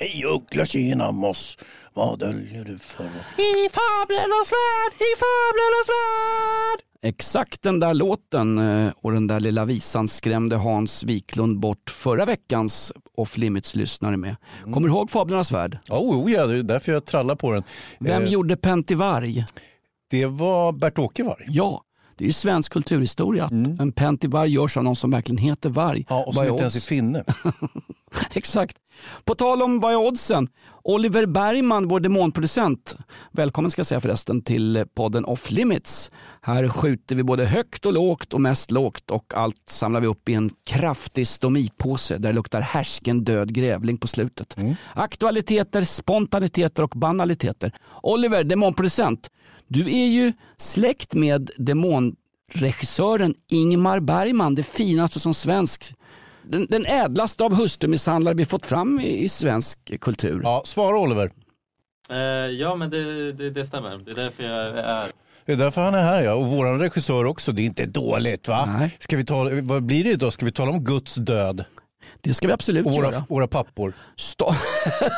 Hej Uggla, tjena moss. Vad döljer du för? I fablernas värld, i fablernas värld. Exakt den där låten eh, och den där lilla visan skrämde Hans Wiklund bort förra veckans Off Limits-lyssnare med. Kommer du ihåg Fablernas värld? Oh, oh ja, det är därför jag trallar på den. Vem Eh, gjorde Pentivarg? Det var Bert-Åke Varg. Ja, det är ju svensk kulturhistoria att en Pentivarg görs av någon som verkligen heter Varg. Ja, och som inte ens är finne. Exakt. På tal om vad är oddsen? Oliver Bergman, vår demonproducent. Välkommen ska jag säga förresten till podden Off Limits. Här skjuter vi både högt och lågt och mest lågt och allt samlar vi upp i en kraftig stomipåse där det luktar härsken död grävling på slutet. Aktualiteter, spontaniteter och banaliteter. Oliver, demonproducent. Du är ju släkt med demonregissören Ingmar Bergman, det finaste som svensk den, den ädlaste av hustrumisshandlare vi fått fram i, i svensk kultur. Ja, svara Oliver. Eh, ja men det, det, det stämmer, det är därför jag är Det är därför han är här ja. Och våran regissör också. Det är inte dåligt va? Nej. Ska vi ta, vad blir det idag? Ska vi tala om Guds död? Det ska vi absolut Och göra. våra, våra pappor. Sto-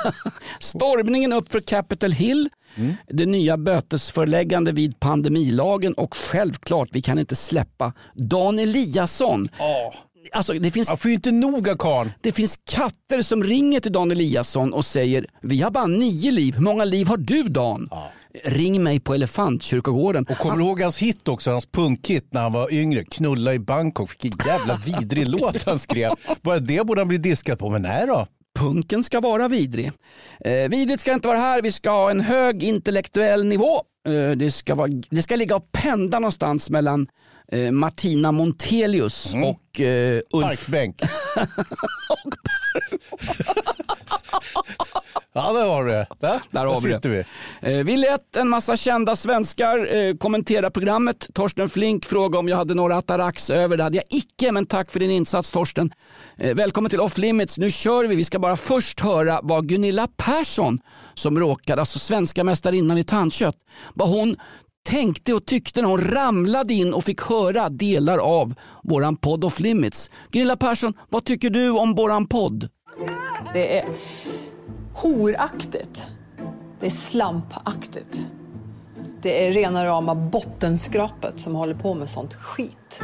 Stormningen upp för Capitol Hill, Mm. det nya bötesföreläggande vid pandemilagen och självklart, vi kan inte släppa Dan Eliasson. Ja. Alltså, det, finns, Jag får ju inte nog av karln. det finns katter som ringer till Dan Eliasson och säger vi har bara nio liv, hur många liv har du Dan? Ring mig på Elefantkyrkogården. Och kommer du ihåg hans hit också, hans punkhit när han var yngre? Knulla i Bangkok. Vilken jävla vidrig låt han skrev. Bara det borde han bli diskad på, men nej då. punken ska vara vidrig. Eh, vidrigt ska inte vara här, vi ska ha en hög intellektuell nivå. Eh, det, ska vara, det ska ligga och pendla någonstans mellan eh, Martina Montelius och eh, Ulf. Parkbänk. ja, där har du det. Där, Där har vi sitter det. vi. Eh, vi lät en massa kända svenskar eh, kommentera programmet. Torsten Flink frågade om jag hade några atarax över. Det hade jag icke, men tack för din insats Torsten. Eh, välkommen till Off Limits. Nu kör vi. Vi ska bara först höra vad Gunilla Persson, som råkade, alltså svenska mästarinnan i tandkött, vad hon tänkte och tyckte när hon ramlade in och fick höra delar av våran podd Off Limits. Gunilla Persson, vad tycker du om våran podd? Det är horaktigt. Det är slampaktigt. Det är rena rama bottenskrapet som håller på med sånt skit.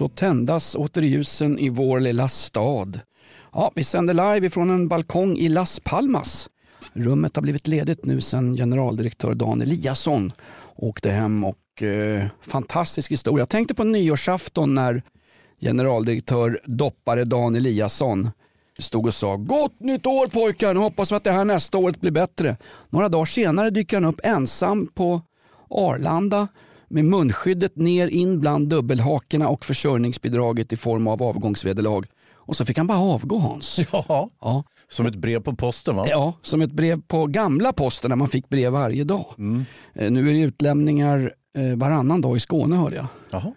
så tändas åter ljusen i vår lilla stad. Ja, vi sänder live ifrån en balkong i Las Palmas. Rummet har blivit ledigt nu sedan generaldirektör Dan Eliasson åkte hem och eh, fantastisk historia. Jag tänkte på nyårsafton när generaldirektör doppare Dan Eliasson stod och sa Gott nytt år pojkar, nu hoppas vi att det här nästa året blir bättre. Några dagar senare dyker han upp ensam på Arlanda med munskyddet ner in bland dubbelhakorna och försörjningsbidraget i form av avgångsvederlag. Och så fick han bara avgå Hans. Ja, Ja. Som ett brev på posten va? Ja, som ett brev på gamla posten när man fick brev varje dag. Mm. Eh, Nu är det utlämningar eh, varannan dag i Skåne hörde jag. Jaha.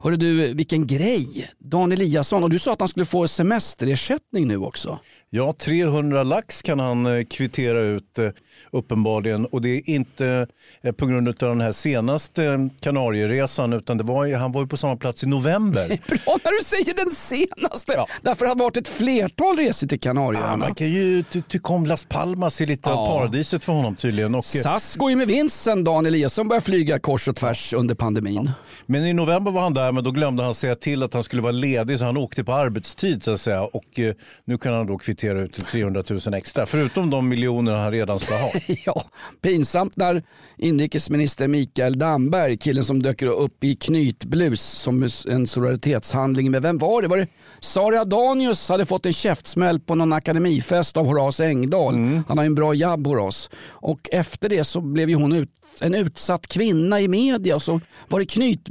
Hörde du, vilken grej! Dan Eliasson, och du sa att han skulle få semesterersättning nu också. Ja, 300 lax kan han eh, kvittera ut eh, uppenbarligen och det är inte eh, på grund av den här senaste Kanarieresan utan det var, han var ju på samma plats i november. Bra när du säger den senaste! Ja. Därför har det varit ett flertal resor till Ja, Kanarieöarna. man kan ju ty- tycka om Las Palmas är lite Ja. paradiset för honom tydligen. Och, SAS går ju med vinst sen Dan Eliasson började flyga kors och tvärs under pandemin. Men i november var han där men då glömde han säga till att han skulle vara ledig så han åkte på arbetstid så att säga. Och eh, nu kan han då kvittera ut 300 000 extra förutom de miljoner han redan ska ha. Ja, pinsamt när inrikesminister Mikael Damberg, killen som dök upp i knytblus som en solidaritetshandling med, vem var det? Var det Sara Danius hade fått en käftsmäll på någon akademifest av Horace Engdahl. Han har ju en bra jabb Horace. Och efter det så blev ju hon ut, en utsatt kvinna i media och så var det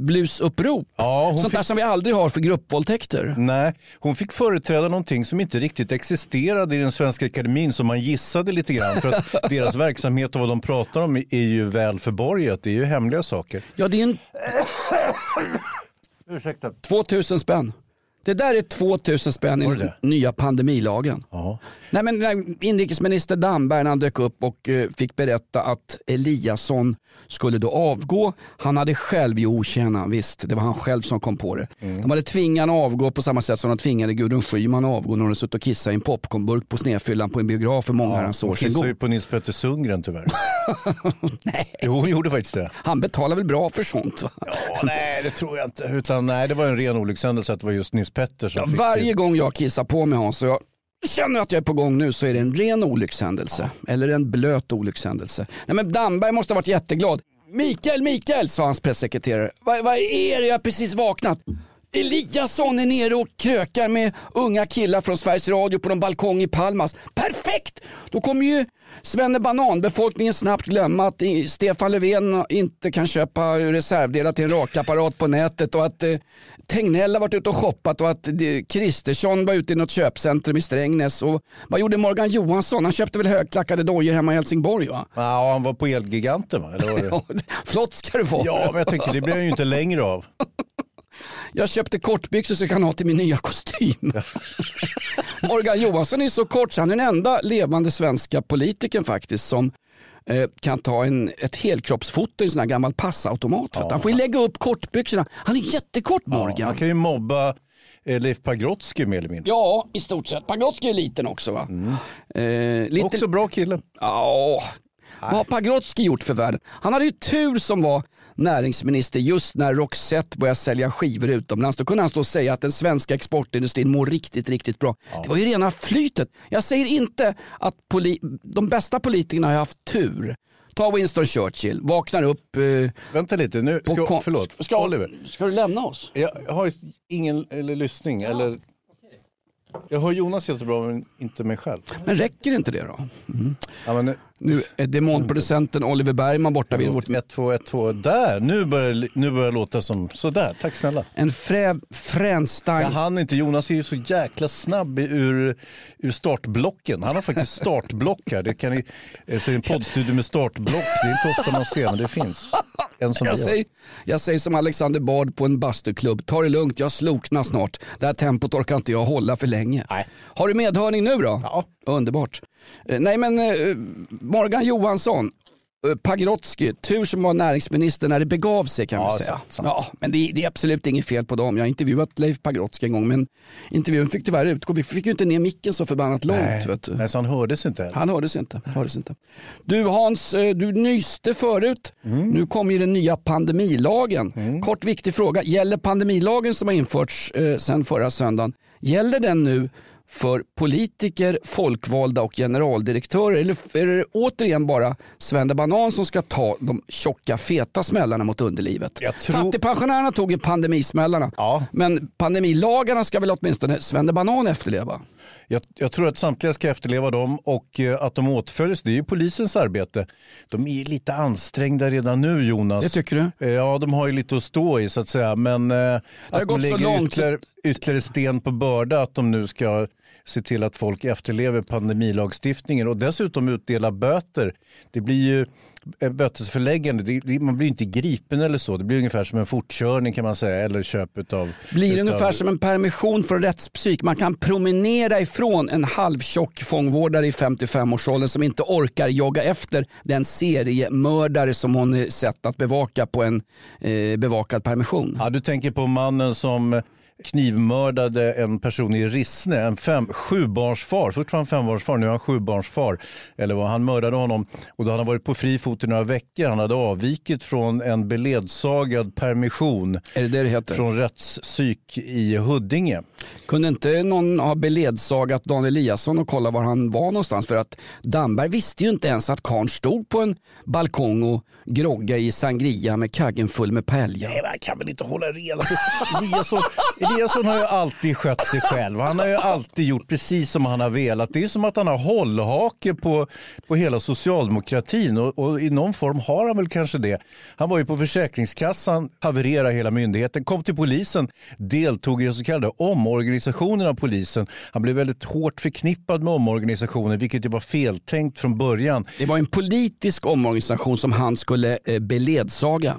skottblusupprop. Ja, Sånt där fick- som vi aldrig har för gruppvåldtäkter. Nej, hon fick företräda någonting som inte riktigt existerade i den svenska akademin som man gissade lite grann. För att deras verksamhet och vad de pratar om är ju väl förborgat. Det är ju hemliga saker. Ja, det är en Ursäkta. 2000 spänn. Det där är 2000 spänn i den nya pandemilagen. Ja. Nej, men när inrikesminister Damberg när han dök upp och eh, fick berätta att Eliasson skulle då avgå. Han hade själv, jo tjena, visst det var han själv som kom på det. Mm. De hade tvingat honom avgå på samma sätt som de tvingade Gudrun Schyman att avgå när hon hade suttit och kissat i en popcornburk på snedfyllan på en biograf för många herrans år Hon sedan. kissade ju på Nils Petter Sundgren tyvärr. Nej, Jo, hon gjorde faktiskt det. han betalar väl bra för sånt va? Ja, nej, det tror jag inte. Utan, nej, det var en ren olyckshändelse att det var just Nils Petter som Ja, varje gång jag kissar på mig Hans och jag känner att jag är på gång nu så är det en ren olyckshändelse. Eller en blöt olyckshändelse. Nej, men Damberg måste ha varit jätteglad. Mikael, Mikael, sa hans pressekreterare. Vad vad är det? Jag har precis vaknat. Eliasson är nere och krökar med unga killar från Sveriges Radio på någon balkong i Palmas. Perfekt! Då kommer ju Svenne Banan, befolkningen snabbt glömma att Stefan Löfven inte kan köpa reservdelar till en rakapparat på nätet och att eh, Tegnell har varit ute och shoppat och att eh, Kristersson var ute i något köpcentrum i Strängnäs. Och vad gjorde Morgan Johansson? Han köpte väl högklackade dojor hemma i Helsingborg va? Ja, han var på Elgiganten va? Eller var det? Flott ska du vara. Ja, men jag tänker det blir han ju inte längre av. Jag köpte kortbyxor så jag kan ha till min nya kostym. Morgan Johansson är så kort så han är den enda levande svenska politikern faktiskt som eh, kan ta en, ett helkroppsfoto i en sån här gammal passautomat. Att Han får ju lägga upp kortbyxorna. Han är jättekort Morgan. Han kan ju mobba eh, Leif Pagrotsky mer eller mindre. Ja, i stort sett. Pagrotsky är liten också va? Eh, lite... Också bra kille. Ja, vad har Pagrotsky gjort för världen? Han hade ju tur som var näringsminister just när Roxette började sälja skivor utomlands. Då kunde han stå och säga att den svenska exportindustrin mår riktigt, riktigt bra. Det var ju rena flytet. Jag säger inte att de bästa politikerna har haft tur. Ta Winston Churchill, vaknar upp eh, Vänta lite, nu på ska, kon- förlåt, Ska, Oliver. ska du lämna oss? Jag har ingen eller lyssning eller... Jag hör Jonas jättebra men inte mig själv. Men räcker inte det då? Ja, men, Nu är demonproducenten Oliver Bergman borta vid vårt 1, 2, 1, 2. Där, nu börjar, nu börjar det låta som sådär. Tack snälla. En frä, fränstang. Jag hann inte, Jonas är ju så jäkla snabb ur, ur startblocken. Han har faktiskt startblock här. Det kan ni, eh, så är en poddstudio med startblock. Det är inte ofta man ser men det finns. En som Jag säger, jag säger som Alexander Bard på en bastuklubb. Ta det lugnt, jag sloknar snart. Det här tempot orkar inte jag hålla för länge. Nej. Har du medhörning nu då? Ja. Underbart. Eh, Nej men eh, Morgan Johansson, eh, Pagrotsky, tur som var näringsminister när det begav sig kan Ja, vi säga. sant, sant. Ja, men det, det är absolut inget fel på dem. Jag har intervjuat Leif Pagrotsky en gång men intervjun fick tyvärr utgå. Vi fick ju inte ner micken så förbannat långt. Nej, Vet du. nej, så han hördes inte heller. Han hördes inte. Hördes inte. Du Hans, du nyste förut. Mm. Nu kommer ju den nya pandemilagen. Kort viktig fråga. Gäller pandemilagen som har införts eh, sedan förra söndagen, gäller den nu för politiker, folkvalda och generaldirektörer? Eller är det återigen bara Svenne Banan som ska ta de tjocka feta smällarna mot underlivet? Jag tror- Fattigpensionärerna tog ju pandemismällarna. Ja. Men pandemilagarna ska väl åtminstone Svenne Banan efterleva? Jag, jag tror att samtliga ska efterleva dem och eh, att de åtföljs, det är ju polisens arbete. De är lite ansträngda redan nu Jonas. Det tycker du? Eh, Ja, de har ju lite att stå i så att säga. Men eh, att gått de så lägger långt. ytterligare, ytterligare sten på börda att de nu ska se till att folk efterlever pandemilagstiftningen och dessutom utdela böter. Det blir ju bötesförläggande. Man blir inte gripen eller så. Det blir ungefär som en fortkörning kan man säga eller köp utav... Blir utav, ungefär som en permission från rättspsyk. Man kan promenera ifrån en halvtjock fångvårdare i 55-årsåldern som inte orkar jogga efter den seriemördare som hon är sett att bevaka på en eh, bevakad permission. Ja, du tänker på mannen som knivmördade en person i Rissne, en fem, sjubarnsfar, först var han fembarnsfar, nu är han sjubarnsfar. Eller vad, han mördade honom och då hade han varit på fri fot i några veckor. Han hade avvikit från en beledsagad permission Är det det det heter? från rättspsyk i Huddinge. Kunde inte någon ha beledsagat Dan Eliasson och kolla var han var någonstans? För att Damberg visste ju inte ens att karln stod på en balkong och grogga i sangria med kaggen full med paella. Nej, man kan väl inte hålla reda på Eliasson. Eliasson har ju alltid skött sig själv. Han har ju alltid gjort precis som han har velat. Det är som att han har hållhake på, på hela socialdemokratin och, och i någon form har han väl kanske det. Han var ju på Försäkringskassan, havererade hela myndigheten, kom till polisen, deltog i den så kallade omorganisationen av polisen. Han blev väldigt hårt förknippad med omorganisationen, vilket ju var feltänkt från början. Det var en politisk omorganisation som han skulle eh, beledsaga.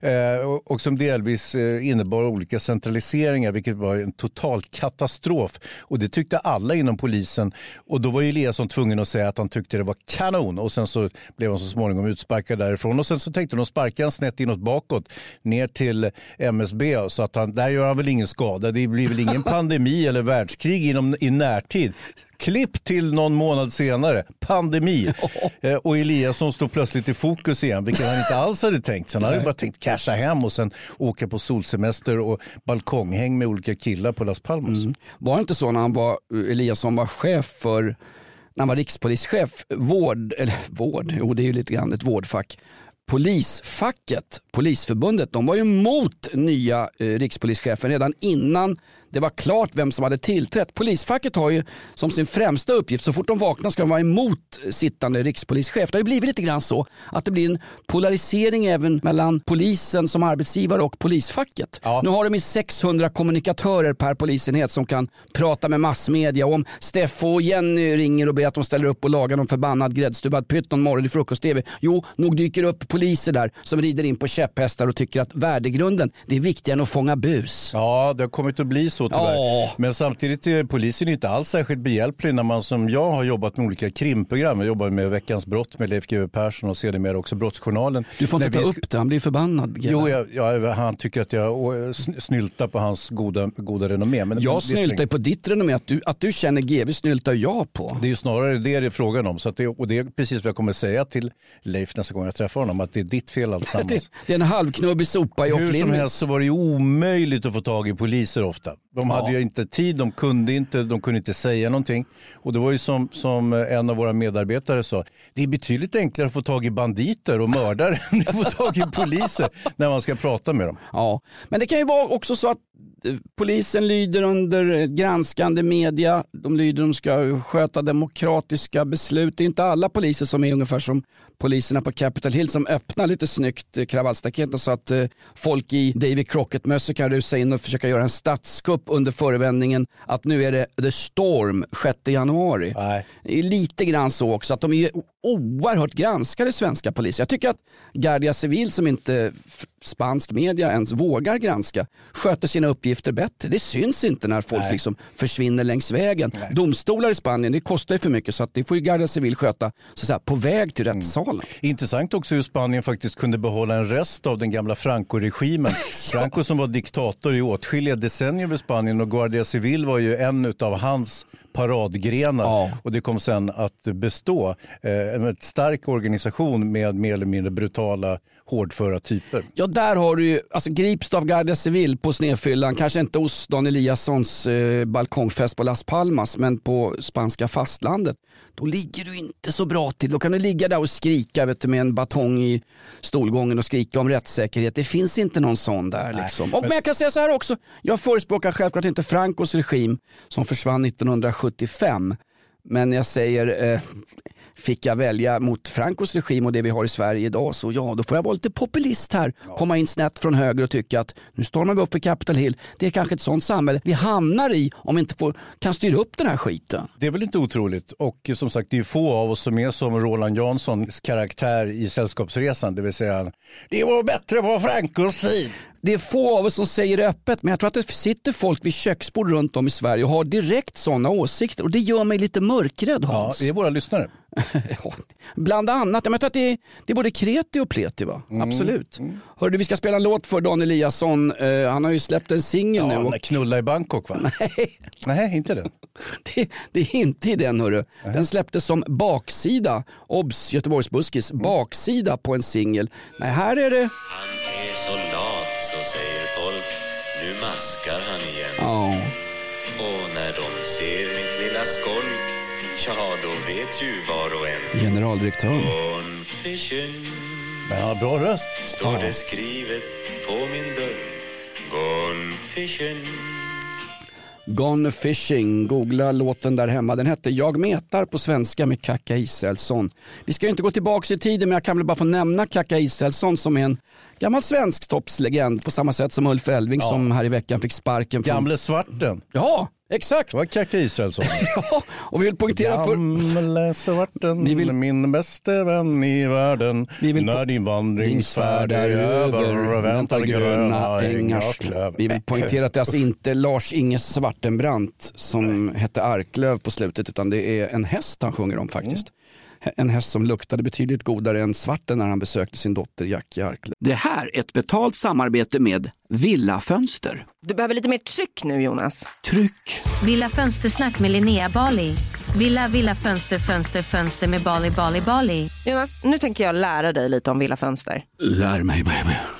Eh, och, och som delvis eh, innebar olika centraliseringar, vilket var en total katastrof. Och det tyckte alla inom polisen. Och då var ju Eliasson tvungen att säga att han tyckte det var kanon. Och sen så blev han så småningom utsparkad därifrån. Och sen så tänkte de sparka han snett inåt bakåt ner till MSB. Så att han, där gör han väl ingen skada. Det blir väl ingen pandemi eller världskrig inom, i närtid. Klipp till någon månad senare, pandemi. Eh, och Eliasson står plötsligt i fokus igen, vilket han inte alls hade tänkt. Sen hade han bara tänkt casha hem och sen åka på solsemester och balkonghäng med olika killar på Las Palmas. Var det inte så när han var, Eliasson var chef för, när han var rikspolischef, vård, eller vård, jo det är ju lite grann ett vårdfack. Polisfacket, Polisförbundet, de var ju emot nya eh, rikspolischefen redan innan det var klart vem som hade tillträtt. Polisfacket har ju som sin främsta uppgift, så fort de vaknar ska de vara emot sittande rikspolischef. Det har ju blivit lite grann så att det blir en polarisering även mellan polisen som arbetsgivare och polisfacket. Ja. Nu har de ju 600 kommunikatörer per polisenhet som kan prata med massmedia. Och om Steffo och Jenny ringer och ber att de ställer upp och lagar någon förbannad gräddstuvad pytt någon morgon i frukost-tv. Jo, nog dyker upp poliser där som rider in på käpphästar och tycker att värdegrunden det är viktigare än att fånga bus. Ja, det har kommit att bli så tyvärr. Ja. Men samtidigt är polisen inte alls särskilt behjälplig när man som jag har jobbat med olika krimprogram. Jag jobbar med Veckans brott med Leif GW Persson och sedermera också Brottsjournalen. Du får inte När ta vi upp det, han blir förbannad. Jo, jag, jag, han tycker att jag sn- snyltar på hans goda, goda renommé. Men Jag snyltar på ditt renommé, att du, att du känner GV snyltar jag på. Det är snarare det det är frågan om. Så att det, och det är precis vad jag kommer säga till Leif nästa gång jag träffar honom. Att det är ditt fel alltsammans. det är en halvknubbig sopa i off Hur som helst så var det ju omöjligt att få tag i poliser ofta. De hade ju inte tid, de kunde inte, de kunde inte säga någonting. Och det var ju som, som en av våra medarbetare sa, det är betydligt enklare att få tag i banditer och mördare än att få tag i poliser när man ska prata med dem. Ja, men det kan ju vara också så att eh, polisen lyder under granskande media. De lyder, de ska sköta demokratiska beslut. Det är inte alla poliser som är ungefär som poliserna på Capitol Hill som öppnar lite snyggt eh, kravallstaketet så att eh, folk i David Crockett-mössor kan rusa in och försöka göra en statskupp under förevändningen att nu är det the storm 6 januari. Nej. Det är lite grann så också att de är oerhört granskade svenska poliser. Jag tycker att Guardia Civil som inte spansk media ens vågar granska sköter sina uppgifter bättre. Det syns inte när folk liksom försvinner längs vägen. Domstolar i Spanien det kostar ju för mycket så att det får ju Guardia Civil sköta så säga, på väg till rättssalen. Intressant också hur Spanien faktiskt kunde behålla en rest av den gamla Franco-regimen. Franco som var diktator i åtskilliga decennier i Spanien och Guardia Civil var ju en av hans paradgrenar Ja. och det kom sen att bestå. Eh, en stark organisation med mer eller mindre brutala hårdföra typer. Ja, där har du ju, alltså grips av Guardia Civil på snedfyllan, kanske inte hos Dan Eliassons eh, balkongfest på Las Palmas, men på spanska fastlandet, då ligger du inte så bra till. Då kan du ligga där och skrika vet du, med en batong i stolgången och skrika om rättssäkerhet. Det finns inte någon sån där. Liksom. Och, men jag kan säga så här också, jag förespråkar självklart inte Francos regim som försvann 1975. Men jag säger, eh, fick jag välja mot Francos regim och det vi har i Sverige idag så ja, då får jag vara lite populist här. Komma in snett från höger och tycka att nu stormar vi upp för Capitol Hill. Det är kanske ett sånt samhälle vi hamnar i om vi inte får, kan styra upp den här skiten. Det är väl inte otroligt och som sagt det är få av oss som är som Roland Janssons karaktär i Sällskapsresan, det vill säga det var bättre på Francos tid. Det är få av oss som säger det öppet men jag tror att det sitter folk vid köksbord runt om i Sverige och har direkt sådana åsikter och det gör mig lite mörkrädd Ja, Hans. det är våra lyssnare. Ja, Bland annat. Jag tror att det är, det är både kreti och pleti va? Mm. Absolut. Hörde, vi ska spela en låt för Dan Eliasson. Eh, han har ju släppt en singel nu. Ja, Och, och... Knulla i Bangkok va? nej, Nej, inte det. det, det är inte i den hörru. Den släpptes som baksida, obs Göteborgsbuskis, Mm. baksida på en singel. Nej, här är det, Han är så lat så säger folk Nu maskar han igen ja, Och när de ser mitt lilla skolk Ja, då vet ju var och en generaldirektören. Confession Men han har bra röst. Står det skrivet på min dörr Gone fishing. Gone fishing, googla låten där hemma. Den hette Jag metar på svenska med Kaka Israelsson. Vi ska ju inte gå tillbaka i tiden men jag kan väl bara få nämna Kaka Israelsson som är en gammal svensk toppslegend på samma sätt som Ulf Elving som här i veckan fick sparken. Från... Gamle svarten. Ja, exakt. Det var Kaka Israelsson. Ja, och vi vill poängtera för... Gamle svarten, Vi vill- min bäste vän i världen. Vi vill När din vandringsfärd är över väntar gröna ängars klöver. Vi vill poängtera att det är alltså inte Lars-Inge Svartenbrandt som hette Arklöv på slutet utan det är en häst han sjunger om faktiskt. En häst som luktade betydligt godare än svarten när han besökte sin dotter Jackie Arklöv. Det här är ett betalt samarbete med Villa Fönster. Du behöver lite mer tryck nu Jonas. Tryck! Villa Fönstersnack med Linnea Bali. Villa, villa, fönster, fönster, fönster med Bali, Bali, Bali. Jonas, nu tänker jag lära dig lite om Villa Fönster. Lär mig baby.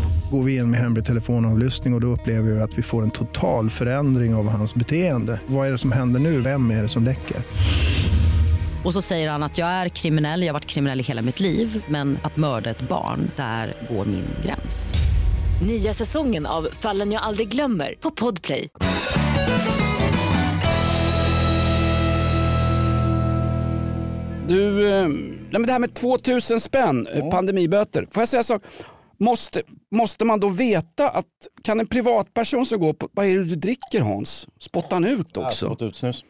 Går vi in med hemlig telefonavlyssning och, och då upplever vi att vi får en total förändring av hans beteende. Vad är det som händer nu? Vem är det som läcker? Och så säger han att jag är kriminell, jag har varit kriminell i hela mitt liv men att mörda ett barn, där går min gräns. Nya säsongen av Fallen jag aldrig glömmer på Podplay. Du, eh, nej men det här med 2000 spänn, eh, pandemiböter. Får jag säga en sak? Måste, måste man då veta att, kan en privatperson som går på, vad är det du dricker Hans? Spottar han ut också? Fått ut snus.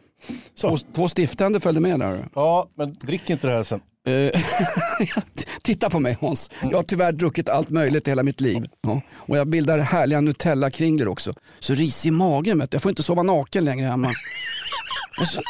Två, två stiftänder följde med där. Ja, men drick inte det här sen. Eh, Titta på mig Hans. Jag har tyvärr druckit allt möjligt i hela mitt liv. Ja. Och jag bildar härliga Nutella-kringlor också. Så ris i magen vet du. Jag får inte sova naken längre hemma. Alltså,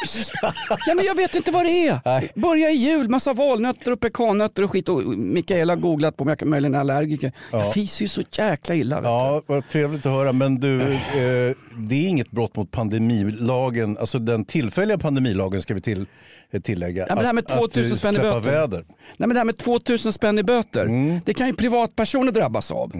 Nej, men jag vet inte vad det är. Börja i jul, massa valnötter och pekannötter och skit. Och Mikaela har googlat på om jag möjligen är allergiker. Jag fiser ju så jäkla illa. Ja, vad trevligt att höra. Men du, eh, det är inget brott mot pandemilagen. Alltså den tillfälliga pandemilagen ska vi till, eh, tillägga. Ja, men det här med Att- att, 2000 eh, spänn i böter. väder. Nej, men det här med 2000 spänn i böter, Mm. det kan ju privatpersoner drabbas av.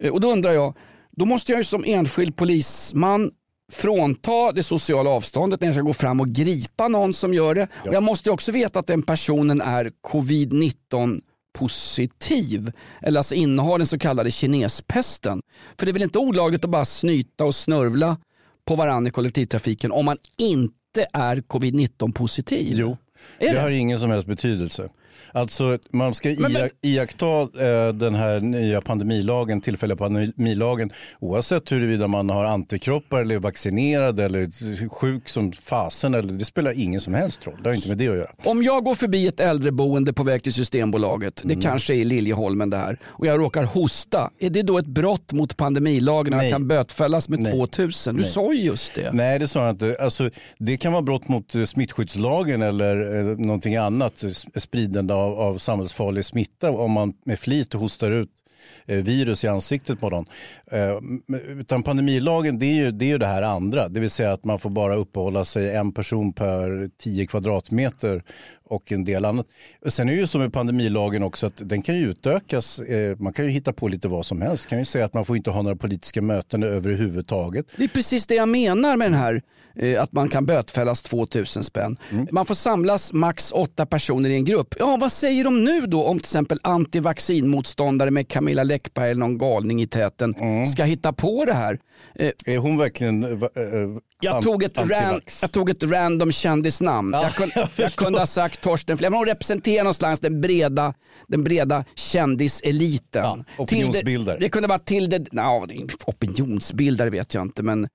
Eh, Och då undrar jag, då måste jag ju som enskild polisman frånta det sociala avståndet när jag ska gå fram och gripa någon som gör det. Och jag måste också veta att den personen är covid-19 positiv eller alltså innehar den så kallade kinespesten. För det är väl inte olagligt att bara snyta och snörvla på varandra i kollektivtrafiken om man inte är covid-19 positiv? Jo, Är det det? har ingen som helst betydelse. Alltså man ska Men- men- iaktta eh, den här nya pandemilagen, tillfälliga pandemilagen, oavsett huruvida man har antikroppar eller är vaccinerad eller sjuk som fasen. Eller, det spelar ingen som helst roll. Det har inte med det att göra. Om jag går förbi ett äldreboende på väg till Systembolaget, det kanske är i Liljeholmen det här, och jag råkar hosta, är det då ett brott mot pandemilagen Nej. kan bötfällas med Nej. 2000? Du Nej. sa ju just det. Nej, det sa jag inte. Alltså, det kan vara brott mot eh, smittskyddslagen eller eh, någonting annat, s- spridande av, av samhällsfarlig smitta om man med flit hostar ut eh, virus i ansiktet på någon. Eh, utan pandemilagen det är, ju, det är ju det här andra, det vill säga att man får bara uppehålla sig en person per 10 kvadratmeter och en del annat. Sen är det ju som med pandemilagen också att den kan ju utökas. Eh, man kan ju hitta på lite vad som helst. kan ju säga att man får inte ha några politiska möten överhuvudtaget. Det är precis det jag menar med den här eh, att man kan bötfällas 2000 spänn. Mm. Man får samlas max åtta personer i en grupp. Ja, vad säger de nu då om till exempel antivaccinmotståndare med Camilla Läckberg eller någon galning i täten Mm. ska hitta på det här? Eh, Är hon verkligen jag tog, ett ran, jag tog ett random kändisnamn. jag, kunde, jag, kunde ha sagt Torsten Flink, men hon representerar någonstans den breda, den breda kändiseliten. opinionsbildare. Tilde, det kunde vara Tilde, no, opinionsbildare vet jag inte, men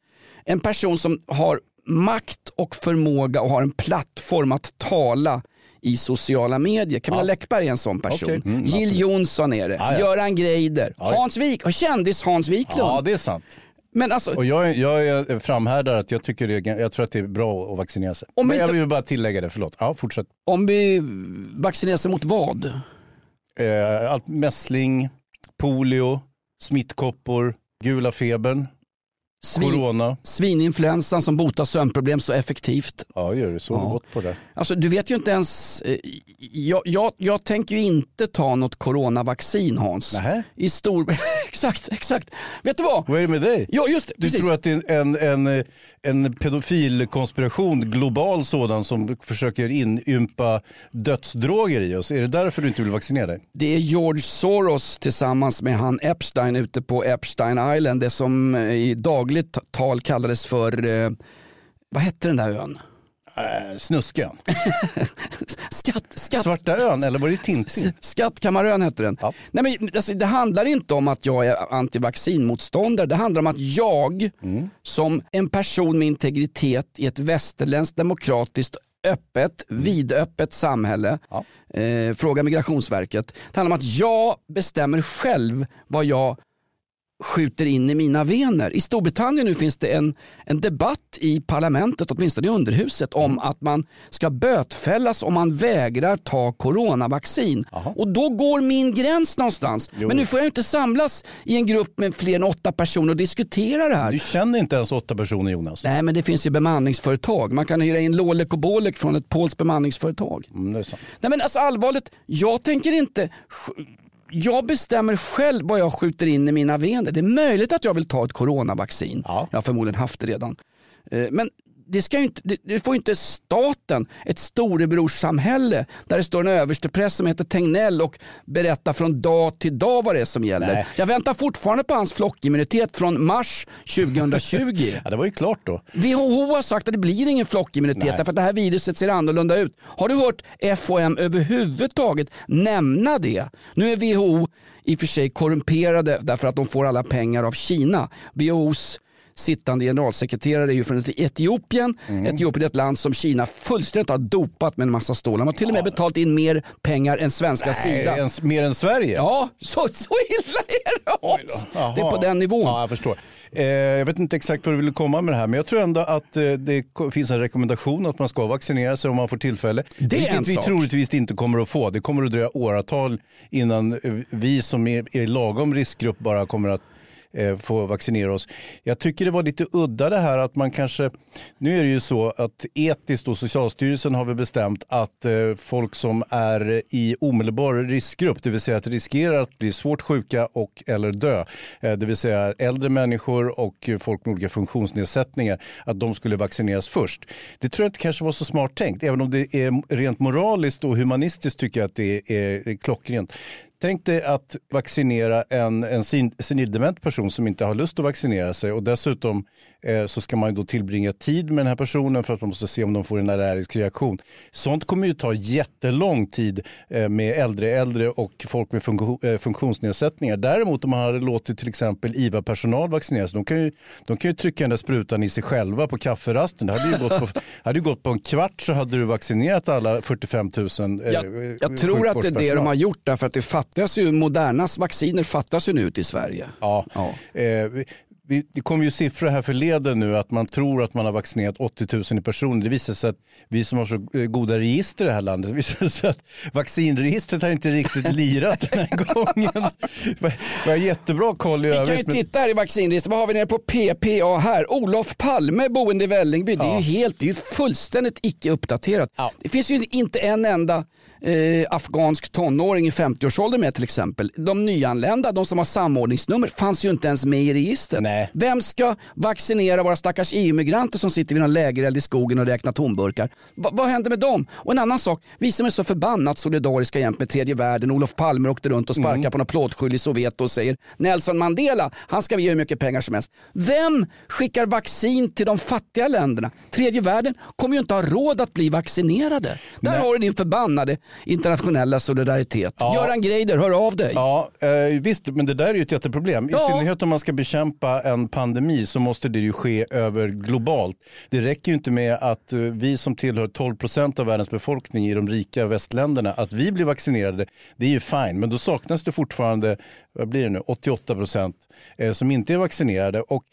en person som har makt och förmåga och har en plattform att tala i sociala medier. Camilla Ja. Läckberg är en sån person. Okej. Mm, Jill. Johnson är det. Ja, ja. Göran Greider. Ja, ja. Hans Wik, kändis Hans Wiklund. Ja, det är sant. Men alltså, Och jag, jag är framhärdar att jag, tycker det, jag tror att det är bra att vaccinera sig. Om Men inte- jag vill bara tillägga det, förlåt. Ja, fortsätt. om vi vaccinerar sig mot vad? Eh, allt mässling, polio, smittkoppor, gula febern, Svin- corona. Svininfluensan som botar sömnproblem så effektivt. Ja, gör du. Så Ja. du gått på det. Alltså, du vet ju inte ens, eh, jag, jag, jag tänker ju inte ta något coronavaccin Hans. Nähä. I stor... exakt, exakt. Vet du vad? Vad är det med dig? Ja, just det, Du precis. tror att det är en, en, en, en pedofilkonspiration, global sådan, som försöker inympa dödsdroger i oss. Är det därför du inte vill vaccinera dig? Det är George Soros tillsammans med han Epstein ute på Epstein Island. Det som eh, i dagligt tal kallades för, eh, vad hette den där ön? Äh, snusken. Skatt, skatt. Svarta ön, eller var det Tintin? Skattkammarön hette den. Ja. Nej, men, alltså, det handlar inte om att jag är antivaccinmotståndare. Det handlar om att jag Mm. som en person med integritet i ett västerländskt demokratiskt öppet, vidöppet samhälle. Ja. Eh, fråga Migrationsverket. Det handlar om att jag bestämmer själv vad jag skjuter in i mina vener. I Storbritannien nu finns det en, en debatt i parlamentet, åtminstone i underhuset, om Mm. att man ska bötfällas om man vägrar ta coronavaccin. Och då går min gräns någonstans. Jo. Men nu får jag inte samlas i en grupp med fler än åtta personer och diskutera det här. Du känner inte ens åtta personer Jonas. Nej men det finns ju bemanningsföretag. Man kan hyra in Lolek och Bolek från ett polskt bemanningsföretag. Mm. Nej men alltså allvarligt, jag tänker inte jag bestämmer själv vad jag skjuter in i mina vener. Det är möjligt att jag vill ta ett coronavaccin. Ja. Jag har förmodligen haft det redan. Eh, Men det, ska inte, det, det får inte staten, ett storebrorssamhälle där det står en överstepräst som heter Tegnell och berättar från dag till dag vad det är som gäller. Nej. Jag väntar fortfarande på hans flockimmunitet från mars 2020. Ja, det var ju klart då. WHO har sagt att det blir ingen flockimmunitet Nej. därför att det här viruset ser annorlunda ut. Har du hört FOM överhuvudtaget nämna det? Nu är WHO i och för sig korrumperade därför att de får alla pengar av Kina. WHOs sittande generalsekreterare är ju från Etiopien. Etiopien är ett land som Kina fullständigt har dopat med en massa stål. De har till och med betalt in mer pengar än svenska Nej, Sida. ens, mer än Sverige? Ja, så, så illa är det. Jaha. Det är på den nivån. Ja, jag förstår. Eh, jag vet inte exakt vad du ville komma med det här, men jag tror ändå att eh, det finns en rekommendation att man ska vaccinera sig om man får tillfälle. Det är Vilket vi sak. troligtvis inte kommer att få. Det kommer att dröja åratal innan eh, vi som är i lagom riskgrupp bara kommer att eh, få vaccinera oss. Jag tycker det var lite udda det här att man kanske, nu är det ju så att etiskt och Socialstyrelsen har vi bestämt att eh, folk som är i omedelbar riskgrupp, det vill säga att riskerar att bli svårt sjuka och eller dö, eh, det vill säga äldre människor och folk med olika funktionsnedsättningar, att de skulle vaccineras först. Det tror jag inte kanske var så smart tänkt, även om det är rent moraliskt och humanistiskt tycker jag att det är, är klockrent. Tänk dig att vaccinera en, en sen- senildement person som inte har lust att vaccinera sig och dessutom eh, så ska man då tillbringa tid med den här personen för att man måste se om de får en allergisk reaktion. Sånt kommer ju ta jättelång tid eh, med äldre äldre och folk med funktion, eh, funktionsnedsättningar. Däremot om man hade låtit till exempel IVA-personal vaccineras, de kan, ju, de kan ju trycka den där sprutan i sig själva på kafferasten. Det hade ju gått på, hade ju gått på en kvart så hade du vaccinerat alla 45 000 eh, Jag, jag tror att det är det de har gjort därför att det fattas ju, Modernas vacciner fattas ju nu i Sverige. Ja. Eh, vi, det kom ju siffror här förleden nu att man tror att man har vaccinerat 80 000 i personer. Det visar sig att vi som har så eh, goda register i det här landet, det visar sig att vaccinregistret har inte riktigt lirat den här gången. Vi har jättebra koll i Vi kan ju övrigt. titta här i vaccinregistret, vad har vi nere på PPA här? Olof Palme, boende i Vällingby. Det är ju helt, det är ju fullständigt icke uppdaterat. Det finns ju inte en enda eh, afghansk tonåring i 50-årsåldern med till exempel. De nyanlända, de som har samordningsnummer, fanns ju inte ens med i registret. Vem ska vaccinera våra stackars EU-migranter som sitter vid någon lägereld i skogen och räknar tomburkar? Va, vad händer med dem? Och en annan sak, vi som är så förbannat solidariska jämt med tredje världen. Olof Palme åkte runt och sparkade på någon plåtskjul i Soweto och säger Nelson Mandela, han ska vi ge hur mycket pengar som helst. Vem skickar vaccin till de fattiga länderna? Tredje världen kommer ju inte ha råd att bli vaccinerade. Där har du din förbannade internationella solidaritet. Göran Greider, hör av dig. Ja, eh, visst, men det där är ju ett jätteproblem. I Ja. synnerhet om man ska bekämpa en pandemi så måste det ju ske över globalt. Det räcker ju inte med att eh, vi som tillhör 12 procent av världens befolkning i de rika västländerna, att vi blir vaccinerade. Det är ju fine, men då saknas det fortfarande, vad blir det nu, 88 procent eh, som inte är vaccinerade. Och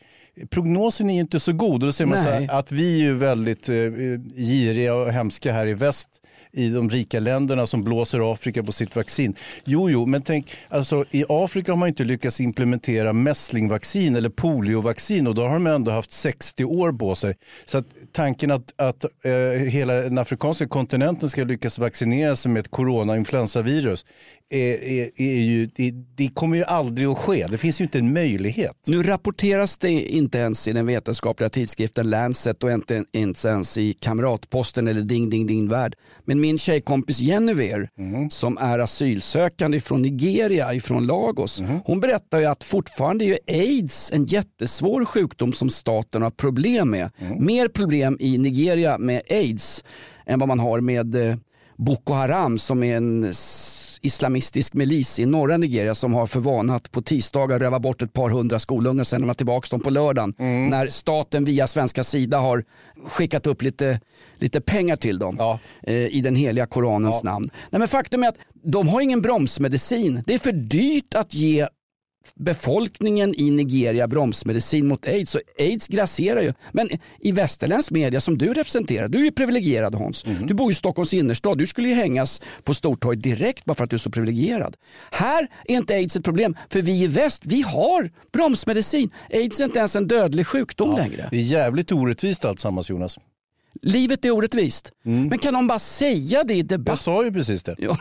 Prognosen är inte så god och då ser man så här, att vi är ju väldigt eh, giriga och hemska här i väst i de rika länderna som blåser Afrika på sitt vaccin. Jo, jo, men tänk, alltså, i Afrika har man inte lyckats implementera mässlingvaccin eller poliovaccin och då har de ändå haft 60 år på sig. Så att tanken att, att eh, hela den afrikanska kontinenten ska lyckas vaccinera sig med ett corona-influensavirus är, är, är ju, det, det kommer ju aldrig att ske. Det finns ju inte en möjlighet. Nu rapporteras det inte ens i den vetenskapliga tidskriften Lancet och inte, inte ens i Kamratposten eller Ding Ding Ding Värld. Men min tjejkompis Genevieve som är asylsökande från Nigeria, ifrån Lagos. Hon berättar ju att fortfarande är aids en jättesvår sjukdom som staten har problem med. Mer problem i Nigeria med aids än vad man har med eh, Boko Haram som är en islamistisk milis i norra Nigeria som har för vana att på tisdagar röva bort ett par hundra skolungar och sen lämna tillbaka dem på lördagen. När staten via svenska sida har skickat upp lite, lite pengar till dem eh, i den heliga koranens namn. Nej, men faktum är att de har ingen bromsmedicin. Det är för dyrt att ge befolkningen i Nigeria bromsmedicin mot aids. Så aids grasserar ju. Men i västerländsk media som du representerar, du är ju privilegierad Hans. Du bor i Stockholms innerstad, du skulle ju hängas på Stortorget direkt bara för att du är så privilegierad. Här är inte aids ett problem, för vi i väst, vi har bromsmedicin. Aids är inte ens en dödlig sjukdom längre. Det är jävligt orättvist alltsammans Jonas. Livet är orättvist. Men kan de bara säga det i debatt? Jag sa ju precis det. Ja.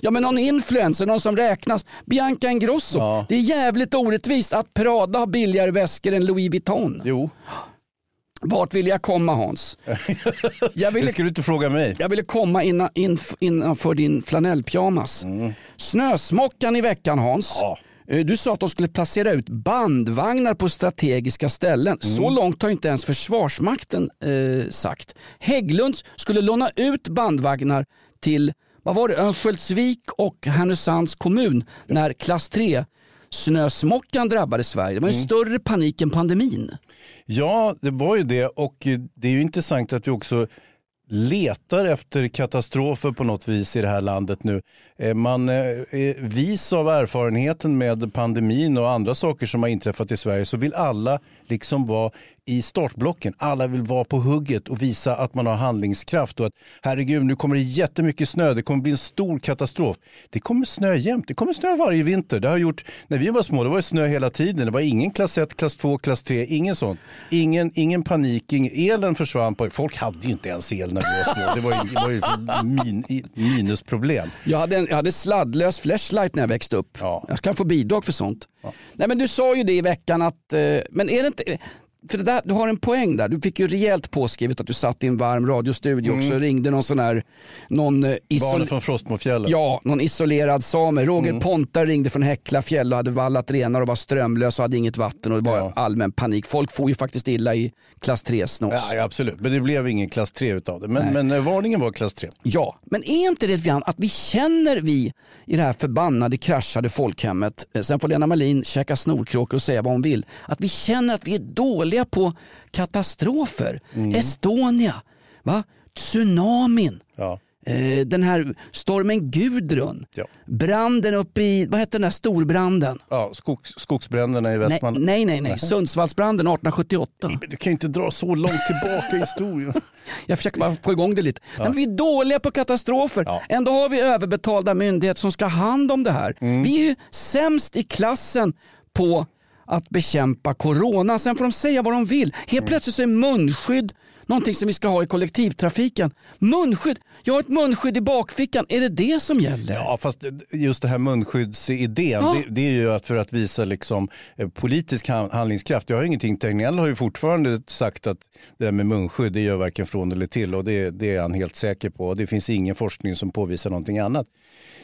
Ja men någon influencer, någon som räknas. Bianca Ingrosso. Det är jävligt orättvist att Prada har billigare väskor än Louis Vuitton. Jo. Vart vill jag komma Hans? Jag ville, Det ska du inte fråga mig. jag ville komma innan, in, innanför din flanellpyjamas. Snösmockan i veckan Hans. Eh, Du sa att de skulle placera ut bandvagnar på strategiska ställen. Så långt har inte ens Försvarsmakten eh, sagt. Hägglunds skulle låna ut bandvagnar till vad var det, Örnsköldsvik och Härnösands kommun när klass 3 snösmockan drabbade Sverige. Det var en större panik än pandemin. Ja, det var ju det och eh, det är ju intressant att vi också letar efter katastrofer på något vis i det här landet nu. Eh, man eh, är vis av erfarenheten med pandemin och andra saker som har inträffat i Sverige så vill alla liksom vara i startblocken. Alla vill vara på hugget och visa att man har handlingskraft och att herregud, nu kommer det jättemycket snö, det kommer bli en stor katastrof. Det kommer snö jämt, det kommer snö varje vinter. Det har gjort, när vi var små, det var det snö hela tiden. Det var ingen klass 1, klass 2, klass 3, ingen sånt. Ingen, ingen panik, ingen, elen försvann. På, folk hade ju inte ens el när vi var små. Det var ju, det var ju min, minusproblem. Jag hade, en, jag hade sladdlös flashlight när jag växte upp. Jag ska få bidrag för sånt. Nej men du sa ju det i veckan att, eh, men är det inte, för det där, du har en poäng där. Du fick ju rejält påskrivet att du satt i en varm radiostudio Mm. också och ringde någon sån här, någon, eh, Barnen från Frostmofjällen. Ja, någon isolerad same. Roger Mm. Pontar ringde från Häcklafjäll och hade vallat renar och var strömlös och hade inget vatten och det var allmän panik. Folk får ju faktiskt illa i klass 3-snås. Ja, ja, absolut, men det blev ingen klass 3 utav det. Men, men eh, varningen var klass 3. Ja, men är inte det grann att vi känner vi i det här förbannade kraschade folkhemmet, eh, sen får Lena Melin käka snorkråkor och säga vad hon vill, att vi känner att vi är dåliga på katastrofer. Mm. Estonia, va? tsunamin, Ja. eh, den här stormen Gudrun, Ja. branden uppe i, vad hette den där storbranden? Ja, skogs, skogsbränderna i Nej, Västmanland. nej, nej, nej. Sundsvallsbranden 1878. Du kan ju inte dra så långt tillbaka i historien. Jag försöker bara få igång det lite. Men vi är dåliga på katastrofer. Ändå har vi överbetalda myndigheter som ska ha hand om det här. Mm. Vi är ju sämst i klassen på att bekämpa corona. Sen får de säga vad de vill. Helt Mm. plötsligt så är munskydd någonting som vi ska ha i kollektivtrafiken. Munskydd, jag har ett munskydd i bakfickan. Är det det som gäller? Ja, fast just det här munskyddsidén, Ja. det, det är ju att för att visa liksom, eh, politisk han- handlingskraft. Jag har ingenting, Tegnell har ju fortfarande sagt att det där med munskydd, det gör varken från eller till och det, det är han helt säker på. Det finns ingen forskning som påvisar någonting annat.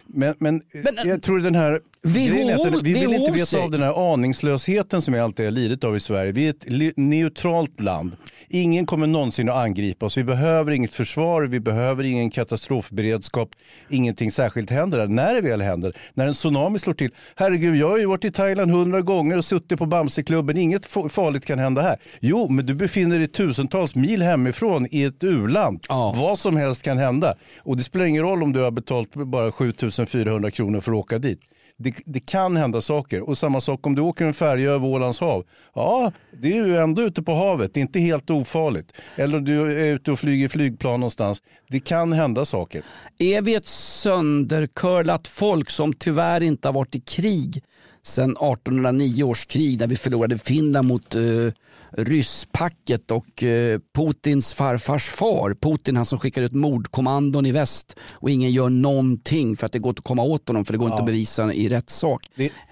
Men, men, jag tror den här... grejen är att vi vill WHO inte veta av den här aningslösheten som vi alltid har lidit av i Sverige. Vi är ett neutralt land. Ingen kommer någonsin att angripa oss. Vi behöver inget försvar, vi behöver ingen katastrofberedskap. Ingenting särskilt händer där. När det väl händer, när en tsunami slår till. Herregud, jag har ju varit i Thailand hundra gånger och suttit på Bamseklubben. Inget fa- farligt kan hända här. Jo, men du befinner dig tusentals mil hemifrån i ett u-land. Vad som helst kan hända. Och det spelar ingen roll om du har betalt bara 7400 kronor för att åka dit. Det, det kan hända saker. Och samma sak om du åker en färja över Ålands hav. Ja, det är ju ändå ute på havet. Det är inte helt ofarligt. Eller om du är ute och flyger flygplan någonstans. Det kan hända saker. Är vi ett söndercurlat folk som tyvärr inte har varit i krig sedan 1809 års krig när vi förlorade Finland mot uh, rysspacket och eh, Putins farfars far, Putin han som skickade ut mordkommandon i väst. Och ingen gör någonting för att det går inte att komma åt honom för det går inte att bevisa i rättssak.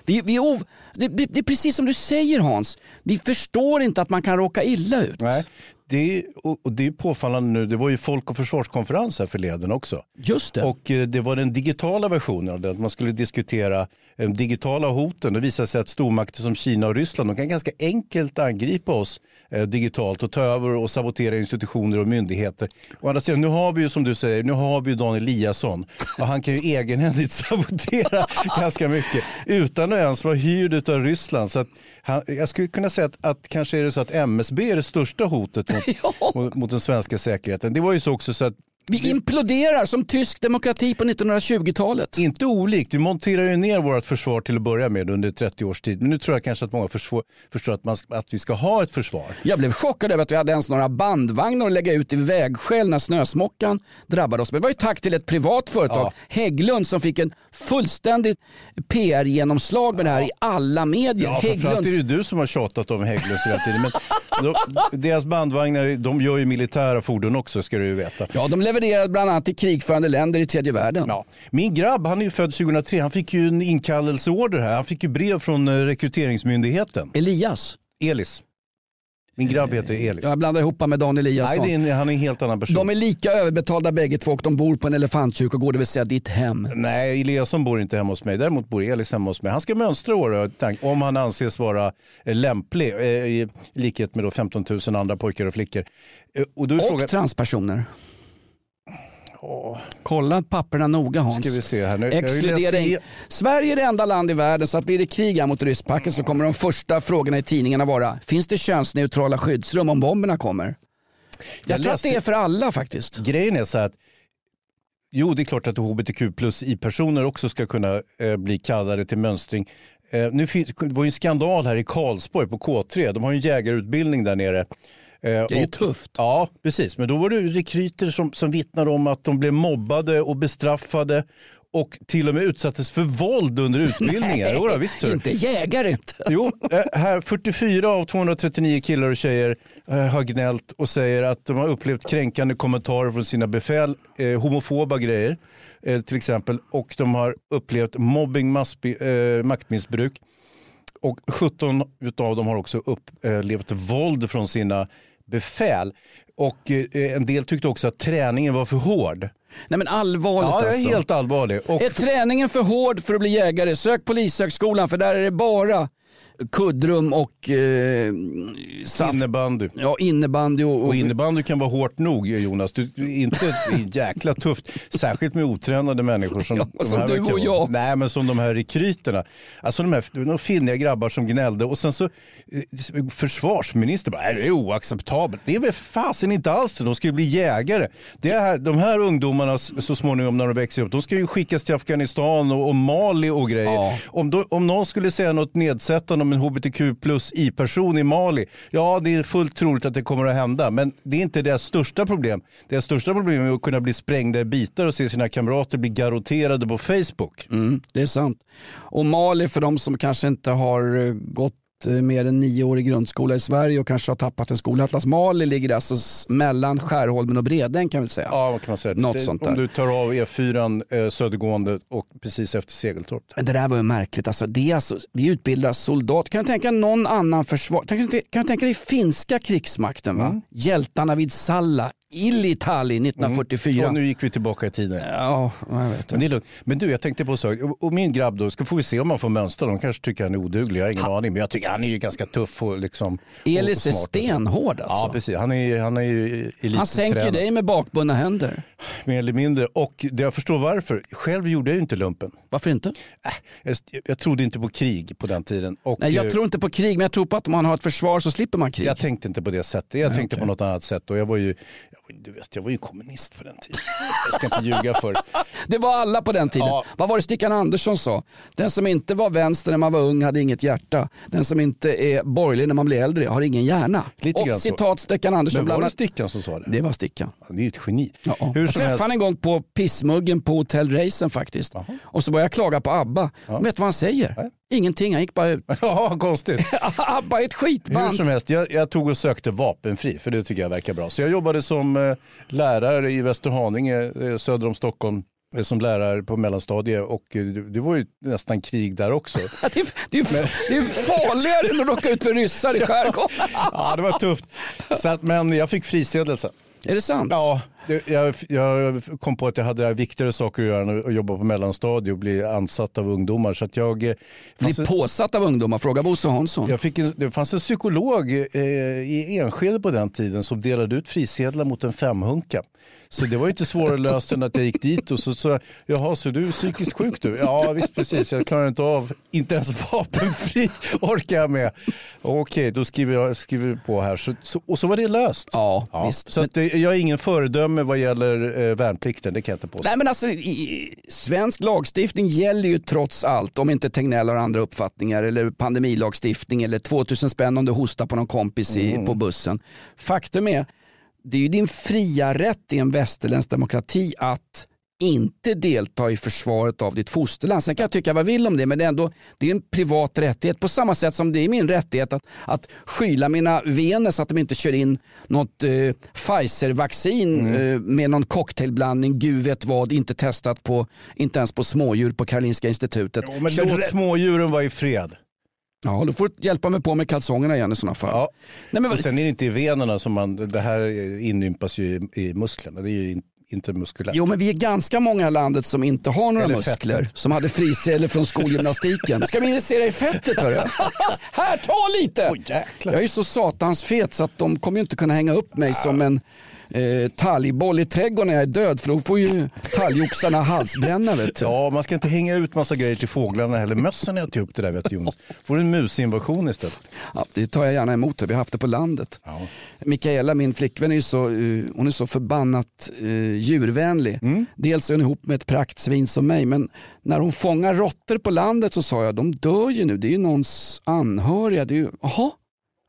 Vi, vi är det, det, är precis som du säger Hans, vi förstår inte att man kan råka illa ut. Nej, det är, och, det är påfallande nu. Det var ju folk och försvarskonferens här förleden också. Just det. Och eh, det var den digitala versionen av det. Att man skulle diskutera de digitala hoten. Det visade sig att stormakter som Kina och Ryssland de kan ganska enkelt angripa oss eh, digitalt och ta över och sabotera institutioner och myndigheter. Å andra sidan, nu har vi ju som du säger, nu har vi ju Dan Eliasson och han kan ju egenhändigt sabotera ganska mycket utan ens vara hyrd av Ryssland. Så att han, jag skulle kunna säga att, att kanske är det så att MSB är det största hotet mot, mot, mot den svenska säkerheten. Det var ju så också så att Vi imploderar som tysk demokrati på 1920-talet. Inte olikt. Vi monterar ju ner vårt försvar till att börja med under 30 års tid. Men nu tror jag kanske att många försvar, förstår att, man, att vi ska ha ett försvar. Jag blev chockad över att vi hade ens några bandvagnar att lägga ut i vägskäl när snösmockan drabbade oss. Men det var ju tack till ett privat företag, Hägglund, som fick en fullständigt PR-genomslag med det här i alla medier. Ja, framförallt är det du som har tjatat om Hägglunds hela tiden. Men de, deras bandvagnar de gör ju militära fordon också ska du ju veta. Ja, de levererar bland annat till krigförande länder i tredje världen. Ja. Min grabb, han är ju född 2003, han fick ju en inkallelseorder här. Han fick ju brev från eh, rekryteringsmyndigheten. Elias? Elis. Min grabb heter Elis. Jag blandar ihop med Dan Eliasson. Nej, är en, han är en helt annan person. De är lika överbetalda bägge två och de bor på en elefantkyrkogård, det vill säga ditt hem. Nej, Eliasson bor inte hemma hos mig. Däremot bor Elis hemma hos mig. Han ska mönstra år om han anses vara eh, lämplig. eh, I likhet med då 15 000 andra pojkar och flickor. Eh, Och, Och frågan... transpersoner. Kolla papperna noga Hans. Ska vi se här nu. Läst i-. Sverige är det enda land i världen så att blir det krig här mot rysspacket så kommer de första frågorna i tidningarna vara Finns det könsneutrala skyddsrum om bomberna kommer? Jag, Jag tror att det är för alla faktiskt. Grejen är så att Jo, det är klart att hbtq plus i-personer också ska kunna eh, bli kallade till mönstring. Eh, nu finns, det var ju en skandal här i Karlsborg på K3. De har ju en jägarutbildning där nere. Det är ju tufft. Ja, precis. Men då var det rekryter som, som vittnade om att de blev mobbade och bestraffade och till och med utsattes för våld under utbildningar. Jo, då, visst, inte jägare inte. Jo, eh, här 44 av 239 killar och tjejer eh, har gnällt och säger att de har upplevt kränkande kommentarer från sina befäl, eh, homofoba grejer eh, till exempel och de har upplevt mobbing, eh, maktmissbruk. Och 17 av dem har också upplevt våld från sina befäl. Och eh, en del tyckte också att träningen var för hård. Nej men allvarligt Ja, jag är alltså. helt allvarlig. Och Är träningen för hård för att bli jägare, sök polishögskolan för där är det bara kuddrum och eh, saft. innebandy. Ja, innebandy och, Och innebandy kan vara hårt nog Jonas. Du, inte jäkla tufft. Särskilt med otränade människor som, de som du och jag. Nej men som de här rekryterna. Alltså de här några finniga grabbar som gnällde och sen så eh, försvarsminister bara, "Nej, det är oacceptabelt. Det är väl fasen inte alls. De ska ju bli jägare. Det är här, de här ungdomarna så småningom när de växer upp, de ska ju skickas till Afghanistan och, och Mali och grejer. Om, då, om någon skulle säga något nedsättande om en hbtq plus i-person i Mali, ja det är fullt troligt att det kommer att hända. Men det är inte deras största problem. Deras största problem är att kunna bli sprängda i bitar och se sina kamrater bli garotterade på Facebook. Mm, det är sant. Och Mali för de som kanske inte har eh, gått mer än nio år i grundskola i Sverige och kanske har tappat en skolatlas. Mali ligger alltså mellan Skärholmen och Bredäng kan vi säga. Ja, vad kan man säga. Något Det- sånt Om där. du tar av E4 eh, södergående och precis efter Segeltorp. Men det där var ju märkligt. Alltså, det är alltså, vi utbildar soldater. Kan du tänka någon annan försvar? Kan du, kan du tänka dig finska krigsmakten? Va? Mm. Hjältarna vid Salla, Illitali 1944. Och nu gick vi tillbaka i tiden. Ja, jag vet. Men, det är lugnt. men du, jag tänkte på en sak. Och- min grabb då, ska får vi se om han får mönstra. De kanske tycker han är oduglig, jag har ingen aning. Men jag tycker han är ju ganska tuff och liksom... Elis och är stenhård alltså. Ja, precis. Han är, han är ju. Han sänker dig med bakbundna händer. Mer eller mindre. Och det jag förstår varför. Själv gjorde jag ju inte lumpen. Varför inte? Äh, jag, jag trodde inte på krig på den tiden. Och, Nej, jag eh, tror inte på krig, men jag tror på att om man har ett försvar så slipper man krig. Jag tänkte inte på det sättet. Jag Nej, tänkte okej. på något annat sätt. Och jag var ju, du vet, jag var ju kommunist för den tiden. Jag ska inte ljuga för. Det var alla på den tiden. Ja. Vad var det Stickan Andersson sa? Den som inte var vänster när man var ung hade inget hjärta. Den som inte är borgerlig när man blir äldre har ingen hjärna. Lite och citat Stickan Andersson. Men var bland det Stickan som sa det? Det var Stickan. Han är ju ett geni. Ja. Hur jag träffade helst. en gång på pissmuggen på Hotell Racen faktiskt. Och så började jag klaga på ABBA. Vet du vad han säger? Ingenting, han gick bara ut. Ja, konstigt. ABBA är ett Hur skitband. som helst, jag, jag tog och sökte vapenfri för det tycker jag verkar bra. Så jag jobbade som eh, lärare i Västerhaninge eh, söder om Stockholm eh, som lärare på mellanstadiet och eh, det, var ju nästan krig där också. Det är, det, är, det är farligare än att råka ut för ryssar i skärgården. ja, det var tufft. Så att, men jag fick frisedel sen. Är det sant? Ja, jag, jag kom på att jag hade viktigare saker att göra än att jobba på mellanstadiet och bli ansatt av ungdomar. Så att jag, eh, Bli påsatt av ungdomar, fråga Bosse Hansson. Jag fick en, det fanns en psykolog eh, i Enskede på den tiden som delade ut frisedlar mot en femhunka. Så det var ju inte svårare löst än att jag gick dit och så sa jaha så du är psykiskt sjuk du? Ja visst precis, jag klarar inte av, inte ens vapenfri orkar jag med. Okej, då skriver jag skriver på här. Så, så, och så var det löst. Ja, visst. Så att, eh, jag är ingen föredöme vad gäller eh, värnplikten, det kan jag inte påstå. Nej men alltså i, svensk lagstiftning gäller ju trots allt om inte Tegnell har andra uppfattningar eller pandemilagstiftning eller 2000 spänn om du hostar på någon kompis i, Mm. på bussen. Faktum är, det är ju din fria rätt i en västerländsk demokrati att inte delta i försvaret av ditt fosterland. Sen kan jag tycka vad jag vill om det men det är ändå det är en privat rättighet på samma sätt som det är min rättighet att, att skyla mina vener så att de inte kör in något eh, Pfizer-vaccin eh, med någon cocktailblandning, gud vet vad, inte testat på, inte ens på smådjur på Karolinska institutet. Jo, men Kör låt smådjuren vara i fred. Ja, då får du hjälpa mig på med kalsongerna igen i sådana fall. Ja. Nej, men, och sen är det inte i venerna som man, det här inympas ju i, musklerna. Det är ju inte muskulärt. Jo men vi är ganska många i landet som inte har några Eller muskler. fettet. Som hade frisedel från skolgymnastiken. Ska vi investera i fettet hörru? Här, ta lite! jag är ju så satans fet så att de kommer inte kunna hänga upp mig som en eh, talgboll i trädgården när jag är död för då får ju talgoxarna halsbränna vet du. Ja, man ska inte hänga ut massa grejer till fåglarna heller. Mössen äter ju upp det där vet du Jonas. Får du en musinvasion istället. Ja, det tar jag gärna emot, vi har haft det på landet. Mikaela, min flickvän, är så, eh, hon är så förbannat uh, djurvänlig. Mm. Dels är hon ihop med ett praktsvin som mig, men när hon fångar råttor på landet så sa jag, de dör ju nu, det är ju någons anhöriga. Det är ju, jaha,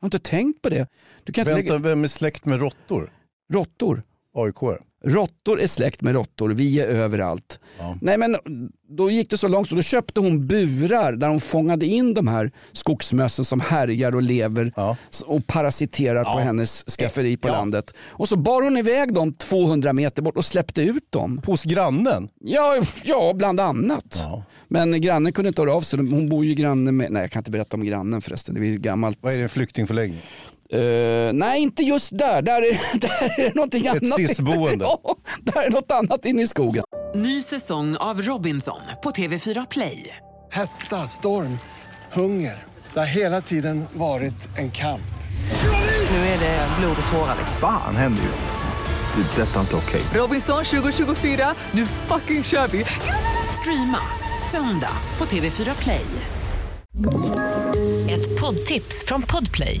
jag har inte tänkt på det. Du kan inte Vänta, lägga... vem är släkt med råttor? Råttor? AIK. Råttor är släkt med råttor, vi är överallt. Nej men då gick det så långt så då köpte hon burar där hon fångade in de här skogsmössen som härjar och lever och parasiterar på hennes skafferi på landet. Och så bar hon iväg dem 200 meter bort och släppte ut dem. Hos grannen? Ja, ja bland annat. Men grannen kunde inte höra av sig. Hon bor ju granne med, nej jag kan inte berätta om grannen förresten, det är gammalt. Vad är det, en flyktingförläggning? Eh, nej, inte just där. Där är, där är någonting Ett annat. SIS-boende. Ja, där är något annat inne i skogen. Ny säsong av Robinson på TV4 Play. Hetta, storm, hunger. Det har hela tiden varit en kamp. Nu är det blod och tårar. Fan händer just nu. Det. är Detta är inte okej. Robinson 2024, nu fucking kör vi! Streama söndag på TV4 Play. Ett poddtips från Podplay.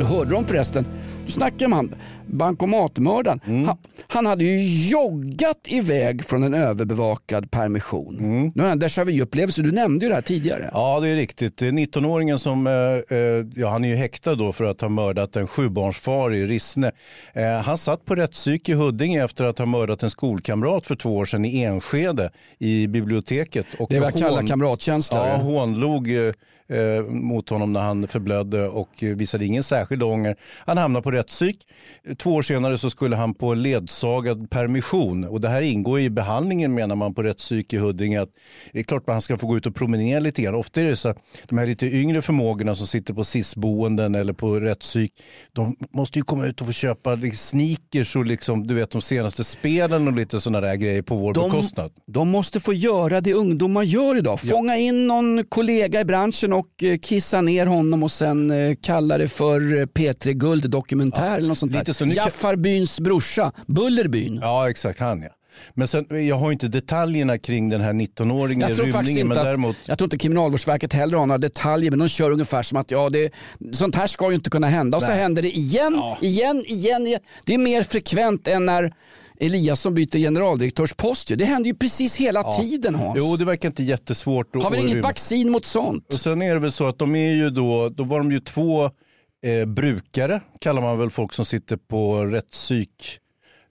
Du hörde de förresten, du snackade med han, bankomatmördaren. Han, han hade ju joggat iväg från en överbevakad permission. Nu har han en déjà vu-upplevelse, du nämnde ju det här tidigare. Ja, det är riktigt. Det är 19-åringen som, eh, eh, ja, han är ju häktad då för att ha mördat en sjubarnsfar i Rissne. Eh, han satt på rättspsyk i Huddinge efter att ha mördat en skolkamrat för två år sedan i Enskede i biblioteket. Och Det kallar hån- kamratkänsla. Ja, hånlog eh, eh, mot honom när han förblödde och visade ingen särskild ånger. Han hamnade på rättspsyk. Två år senare så skulle han på ledsagad permission och det här ingår i behandlingen menar man på rättspsyk i Huddinge. Att det är klart att han ska få gå ut och promenera lite grann. Ofta är det så att de här lite yngre förmågorna som sitter på SIS-boenden eller på rättspsyk, de måste ju komma ut och få köpa sneakers och liksom, du vet de senaste spelen och lite sådana där grejer på vår De, bekostnad. de måste få göra det ungdomar gör idag. Fånga in någon kollega i branschen och eh, kissa ner honom och sen eh, kalla det för eh, P3 Guld dokumentär eller något sånt där. så, nu kan- Jaffar byns brorsa, Bullerbyn. Ja, exakt han ja. Men sen, jag har inte detaljerna kring den här 19-åringen, Jag tror faktiskt rymningen, men inte att, däremot jag tror inte Kriminalvårdsverket heller har några detaljer men de kör ungefär som att ja, det, sånt här ska ju inte kunna hända och så Nej. händer det igen, igen, igen, igen. Det är mer frekvent än när Eliasson byter generaldirektörspost. Det händer ju precis hela Ja. tiden Hans. Jo, det verkar inte jättesvårt. har vi inget rymma. vaccin mot sånt? Och sen är det väl så att de är ju då, då var de ju två eh, brukare, kallar man väl folk som sitter på rättspsyk.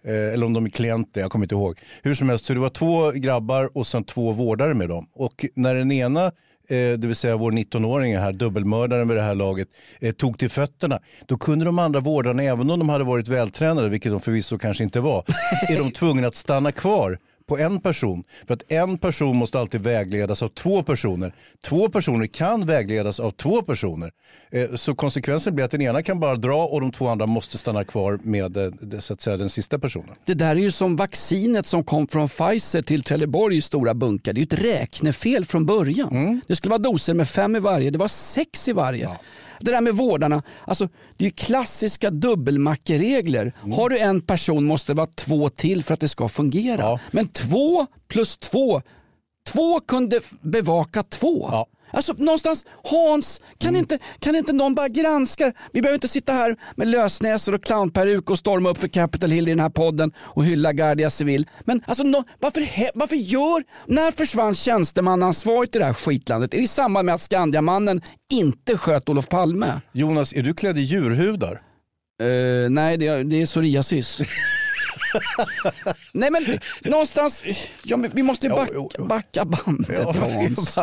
Eh, eller om de är klienter, jag kommer inte ihåg. Hur som helst, så det var två grabbar och sen två vårdare med dem. Och när den ena det vill säga vår 19-åring här, dubbelmördaren vid det här laget, eh, tog till fötterna. Då kunde de andra vårdarna, även om de hade varit vältränade, vilket de förvisso kanske inte var, är de tvungna att stanna kvar på en person. För att en person måste alltid vägledas av två personer. Två personer kan vägledas av två personer. Eh, Så konsekvensen blir att den ena kan bara dra och de två andra måste stanna kvar med eh, så att säga, den sista personen. Det där är ju som vaccinet som kom från Pfizer till Trelleborg i stora bunkar. Det är ju ett räknefel från början. Mm. Det skulle vara doser med fem i varje, det var sex i varje. Det där med vårdarna, alltså, det är ju klassiska dubbelmackeregler. Mm. Har du en person måste det vara två till för att det ska fungera. Men två plus två, två kunde bevaka två. Alltså någonstans, Hans, kan, Mm. inte, kan inte någon bara granska? Vi behöver inte sitta här med lösnäsor och clownperuk och storma upp för Capitol Hill i den här podden och hylla Guardia Civil. Men alltså, nå- varför, varför gör... När försvann tjänstemannaansvaret i det här skitlandet? Är det i samband med att Skandiamannen inte sköt Olof Palme? Jonas, är du klädd i djurhudar? Eh, nej, det är, det är psoriasis. nej men någonstans, ja, men vi måste ju backa, backa bandet Hans.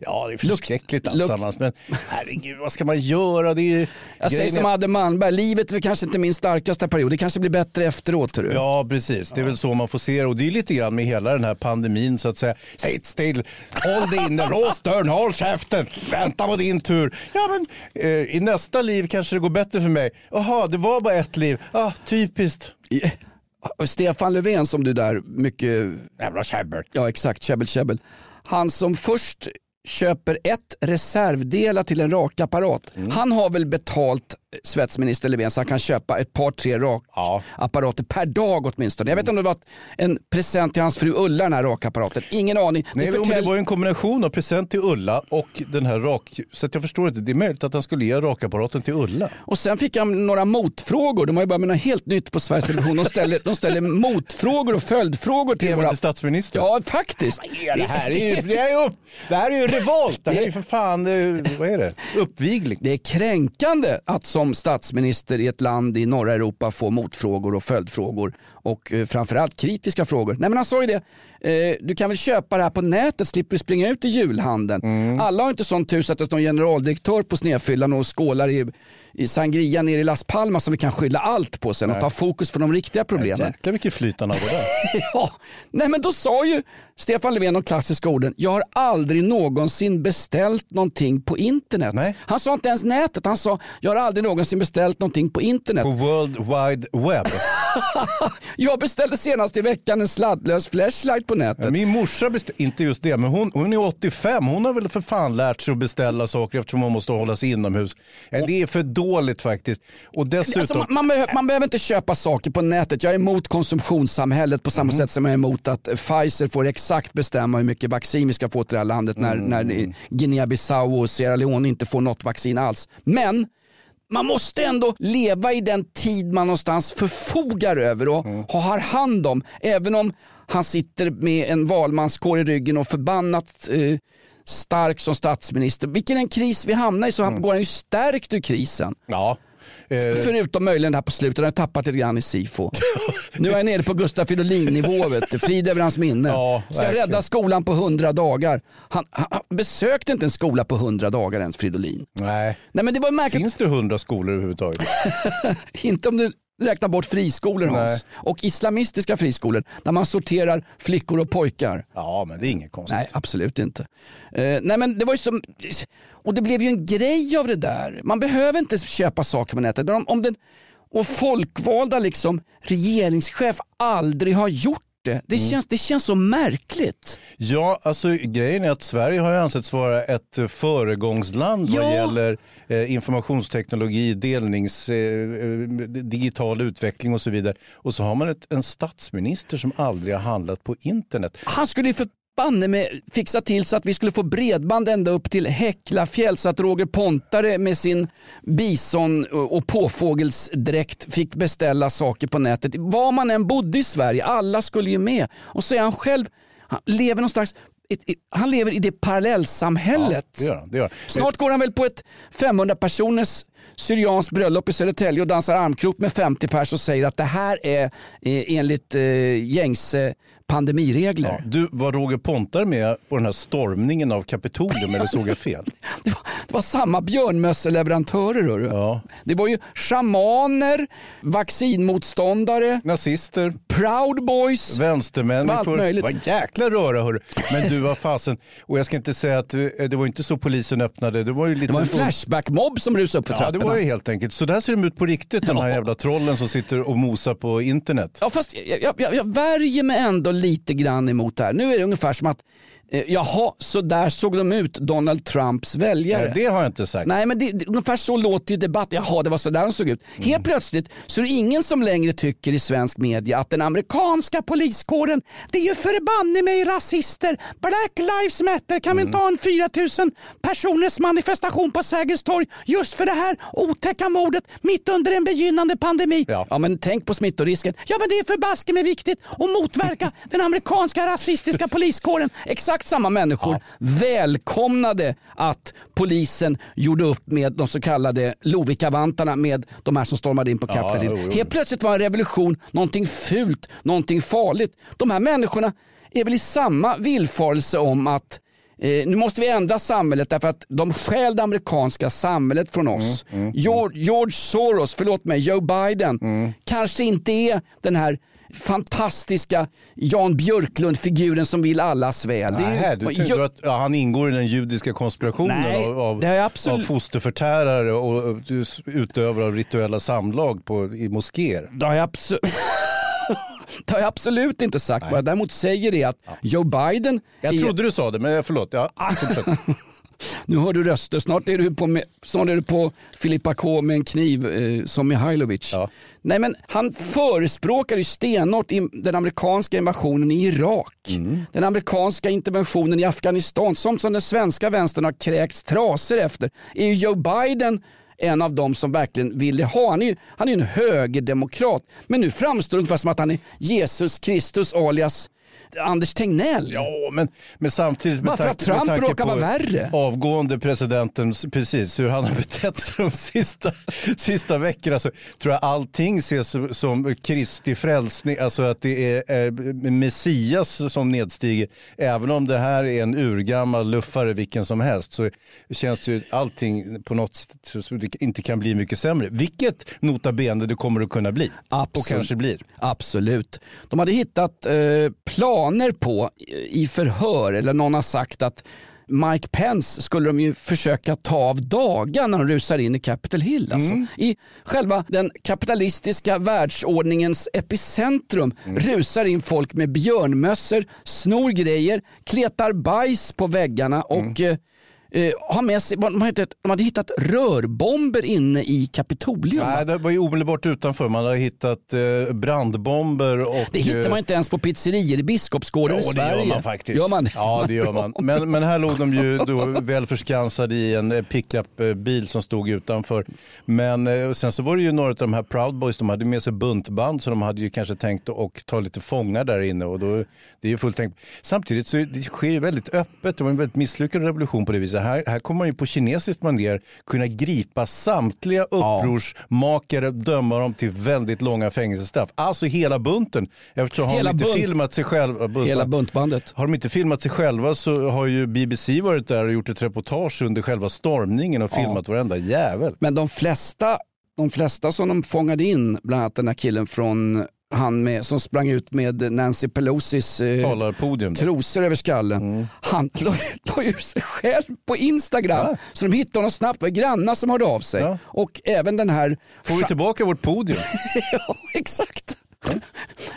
ja, det är förskräckligt alltsammans. Men herregud, vad ska man göra? Det är, Jag säger som Adde Malmberg, livet är kanske inte min starkaste period. Det kanske blir bättre efteråt. Tror du. Ja, precis. Det är väl så man får se det. Och det är lite grann med hela den här pandemin så att säga. Sitt still, håll dig inne, lås dörren, håll käften, vänta på din tur. Ja, men eh, i nästa liv kanske det går bättre för mig. Jaha, det var bara ett liv. Ah, typiskt. Stefan Löfven som du där mycket... Jävla käbbel. Ja exakt, käbbel käbbel. Han som först köper ett reservdelar till en rakapparat. Han har väl betalt svetsminister Löfven så han kan köpa ett par tre rakapparater per dag åtminstone. Jag vet inte om det var en present till hans fru Ulla den här rakapparaten. Ingen aning. Nej, Det men förtäll- det var ju en kombination av present till Ulla och den här rak... Så att jag förstår inte, det är möjligt att han skulle ge rakapparaten till Ulla. Och sen fick han några motfrågor. De har ju börjat med något helt nytt på Sveriges Television. De ställer, de ställer motfrågor och följdfrågor till våra... till statsministern? Ja, faktiskt. det här är ju, det är ju, upp, det här är ju revolt. Det här är ju för fan, det är, vad är det? Uppvigling. Det är kränkande att som statsminister i ett land i norra Europa få motfrågor och följdfrågor och eh, framförallt kritiska frågor. Nej men han sa ju det, eh, du kan väl köpa det här på nätet, slipper du springa ut i julhandeln. Mm. Alla har inte sån tur så att det står en generaldirektör på snedfyllan och skålar i, i sangria nere i Las Palmas som vi kan skylla allt på sen och Nej. ta fokus för de riktiga problemen. Jäklar vilket flyt han hade där. ja, nej men då sa ju Stefan Löfven de klassiska orden, jag har aldrig någonsin beställt någonting på internet. Han sa inte ens nätet, han sa, jag har aldrig någonsin beställt någonting på internet. På World Wide Web. jag beställde senast i veckan en sladdlös flashlight på nätet. Min morsa beställde, inte just det, men hon, hon är 85. Hon har väl för fan lärt sig att beställa saker eftersom hon måste hålla sig inomhus. Eh, Det är för dåligt faktiskt. Och dessutom... Alltså, man, man, behöver, man behöver inte köpa saker på nätet. Jag är emot konsumtionssamhället på samma sätt som jag är emot att Pfizer får exakt bestämma hur mycket vaccin vi ska få till det här landet när, när Guinea-Bissau och Sierra Leone inte får något vaccin alls. Men man måste ändå leva i den tid man någonstans förfogar över och har hand om. Även om han sitter med en valmanskår i ryggen och förbannat eh, stark som statsminister. Vilken en kris vi hamnar i så han går han ju stärkt ur krisen. Ja. Eh, Förutom möjligen det här på slutet, han har tappat lite grann i SIFO. nu är jag nere på Gustaf Fridolin-nivå, frid över hans minne. Ska verkligen. rädda skolan på 100 dagar. Han, han, han besökte inte en skola på 100 dagar ens, Fridolin. Nej. Nej men det var märkligt. Finns det 100 skolor överhuvudtaget? Inte om du räknar bort friskolor Hans. Nej. Och islamistiska friskolor där man sorterar flickor och pojkar. Ja, men det är inget konstigt. Nej, absolut inte. Eh, nej, men det var ju som, och det blev ju en grej av det där. Man behöver inte köpa saker på nätet. Om, om den, och folkvalda liksom regeringschef aldrig har gjort det. Det, känns, det känns så märkligt. Ja, alltså grejen är att Sverige har ju ansetts vara ett eh, föregångsland vad Ja. gäller eh, informationsteknologi, delnings, eh, eh, digital utveckling och så vidare. Och så har man ett, en statsminister som aldrig har handlat på internet. Han skulle för banne med fixa till så att vi skulle få bredband ända upp till Häcklafjäll så att Roger Pontare med sin bison och påfågelsdräkt fick beställa saker på nätet. Var man än bodde i Sverige, alla skulle ju med. Och så är han själv, han lever någon slags han lever i det parallellsamhället. Det gör han. Det gör han. Snart går han väl på ett 500 personers syrianskt bröllop i Södertälje och dansar armkrok med 50 pers och säger att det här är eh, enligt eh, gängse pandemiregler. Du, var Roger Pontare med på den här stormningen av Kapitolium eller såg jag fel? Det var, det var samma björnmösseleverantörer. hörru. Ja. Det var ju shamaner, vaccinmotståndare, Nazister, proud boys. Det vänstermänniskor. Det en jäkla röra hörru. Men du var fasen, och jag ska inte säga att eh, det var inte så polisen öppnade. Det var ju lite Det var en flashback-mobb som rusade upp för Ja, det trapporna. var ju helt enkelt. Så där ser de ut på riktigt, de här jävla trollen som sitter och mosar på internet. Ja, fast jag, jag, jag, värjer mig ändå lite grann emot det här. Nu är det ungefär som att Jaha, så där såg de ut, Donald Trumps väljare. Nej, det har jag inte sagt. Nej, men det, ungefär så låter ju debatt. Jaha, det var så där de såg ut. Mm. Helt plötsligt så är det ingen som längre tycker i svensk media att den amerikanska poliskåren, det är ju förbanne mig rasister. Black lives matter, kan vi Mm. inte ha en 4000 personers manifestation på Sergels torg just för det här otäcka mordet mitt under en begynnande pandemi? Ja, men tänk på smittorisken. Ja, men det är förbaske mig viktigt att motverka den amerikanska rasistiska poliskåren. Exakt samma människor välkomnade att polisen gjorde upp med de så kallade Lovikkavantarna med de här som stormade in på Ja, jo, jo. Helt plötsligt var en revolution någonting fult, någonting farligt. De här människorna är väl i samma villfarelse om att Eh, nu måste vi ändra samhället därför att de stjäl det amerikanska samhället från oss. George, George Soros, förlåt mig, Joe Biden kanske inte är den här fantastiska Jan Björklund-figuren som vill allas väl. Nähä, du tyckte Jo- att ja, han ingår i den judiska konspirationen Nej, av, av, absolut- av fosterförtärare och, utövare av rituella samlag på, i moskéer. Det har jag absolut... Det har jag absolut inte sagt. Vad jag däremot säger är att Joe Biden... Jag är... trodde du sa det, men förlåt. Ja. Nu hör du röster. Snart är du på, med, snart är du på Filippa K med en kniv eh, som Mihailovic. Nej, men han förespråkar ju stenhårt den amerikanska invasionen i Irak. Den amerikanska interventionen i Afghanistan. Sånt som den svenska vänstern har kräkts trasor efter. Är ju Joe Biden en av dem som verkligen ville ha. Han är ju han är en högerdemokrat. Men nu framstår det ungefär som att han är Jesus Kristus alias Anders Tegnell. Ja, men, men samtidigt för att Trump tanke råkar på vara värre. avgående presidenten, precis hur han har betett sig de sista, sista veckorna så tror jag allting ses som- som Kristi frälsning, alltså att det är eh, Messias som nedstiger. Även om det här är en urgammal luffare vilken som helst så känns ju allting på något sätt som det inte kan bli mycket sämre. Vilket nota bene det kommer att kunna bli. Och kanske blir. Absolut. De hade hittat eh, planer på i förhör, eller någon har sagt att Mike Pence skulle de ju försöka ta av dagen när de rusar in i Capitol Hill. Alltså. I själva den kapitalistiska världsordningens epicentrum rusar in folk med björnmössor, snor grejer, kletar bajs på väggarna och eh, eh, har med sig, de, hade de hade hittat rörbomber inne i Kapitolium. Nej, det var ju omedelbart utanför. Man har hittat eh, brandbomber och... Det hittar man inte ens på pizzerior i Biskopsgården Ja, i det Sverige. gör man faktiskt. Gör man det? Ja, det gör man. Men, men här låg de ju då väl förskansade i en eh, pickupbil som stod utanför. Men eh, sen så var det ju några av de här Proud Boys, de hade med sig buntband så de hade ju kanske tänkt att ta lite fångar där inne. Och då, det är ju fullt tänkt. Samtidigt så det sker ju väldigt öppet, det var en väldigt misslyckad revolution på det viset. Här, här kommer man ju på kinesiskt manér kunna gripa samtliga upprorsmakare, döma dem till väldigt långa fängelsestraff. Alltså hela bunten. Eftersom Hela har de inte bunt- filmat sig själva. Hela buntbandet. Har de inte filmat sig själva så har ju BBC varit där och gjort ett reportage under själva stormningen och filmat varenda jävel. Men de flesta, de flesta som de fångade in, bland annat den här killen från han med, som sprang ut med Nancy Pelosis eh, trosor över skallen. Han la la ut sig själv på Instagram. Så de hittade honom snabbt. Det var grannar som hörde av sig. Och även den här... Får vi tillbaka vårt podium? ja, exakt.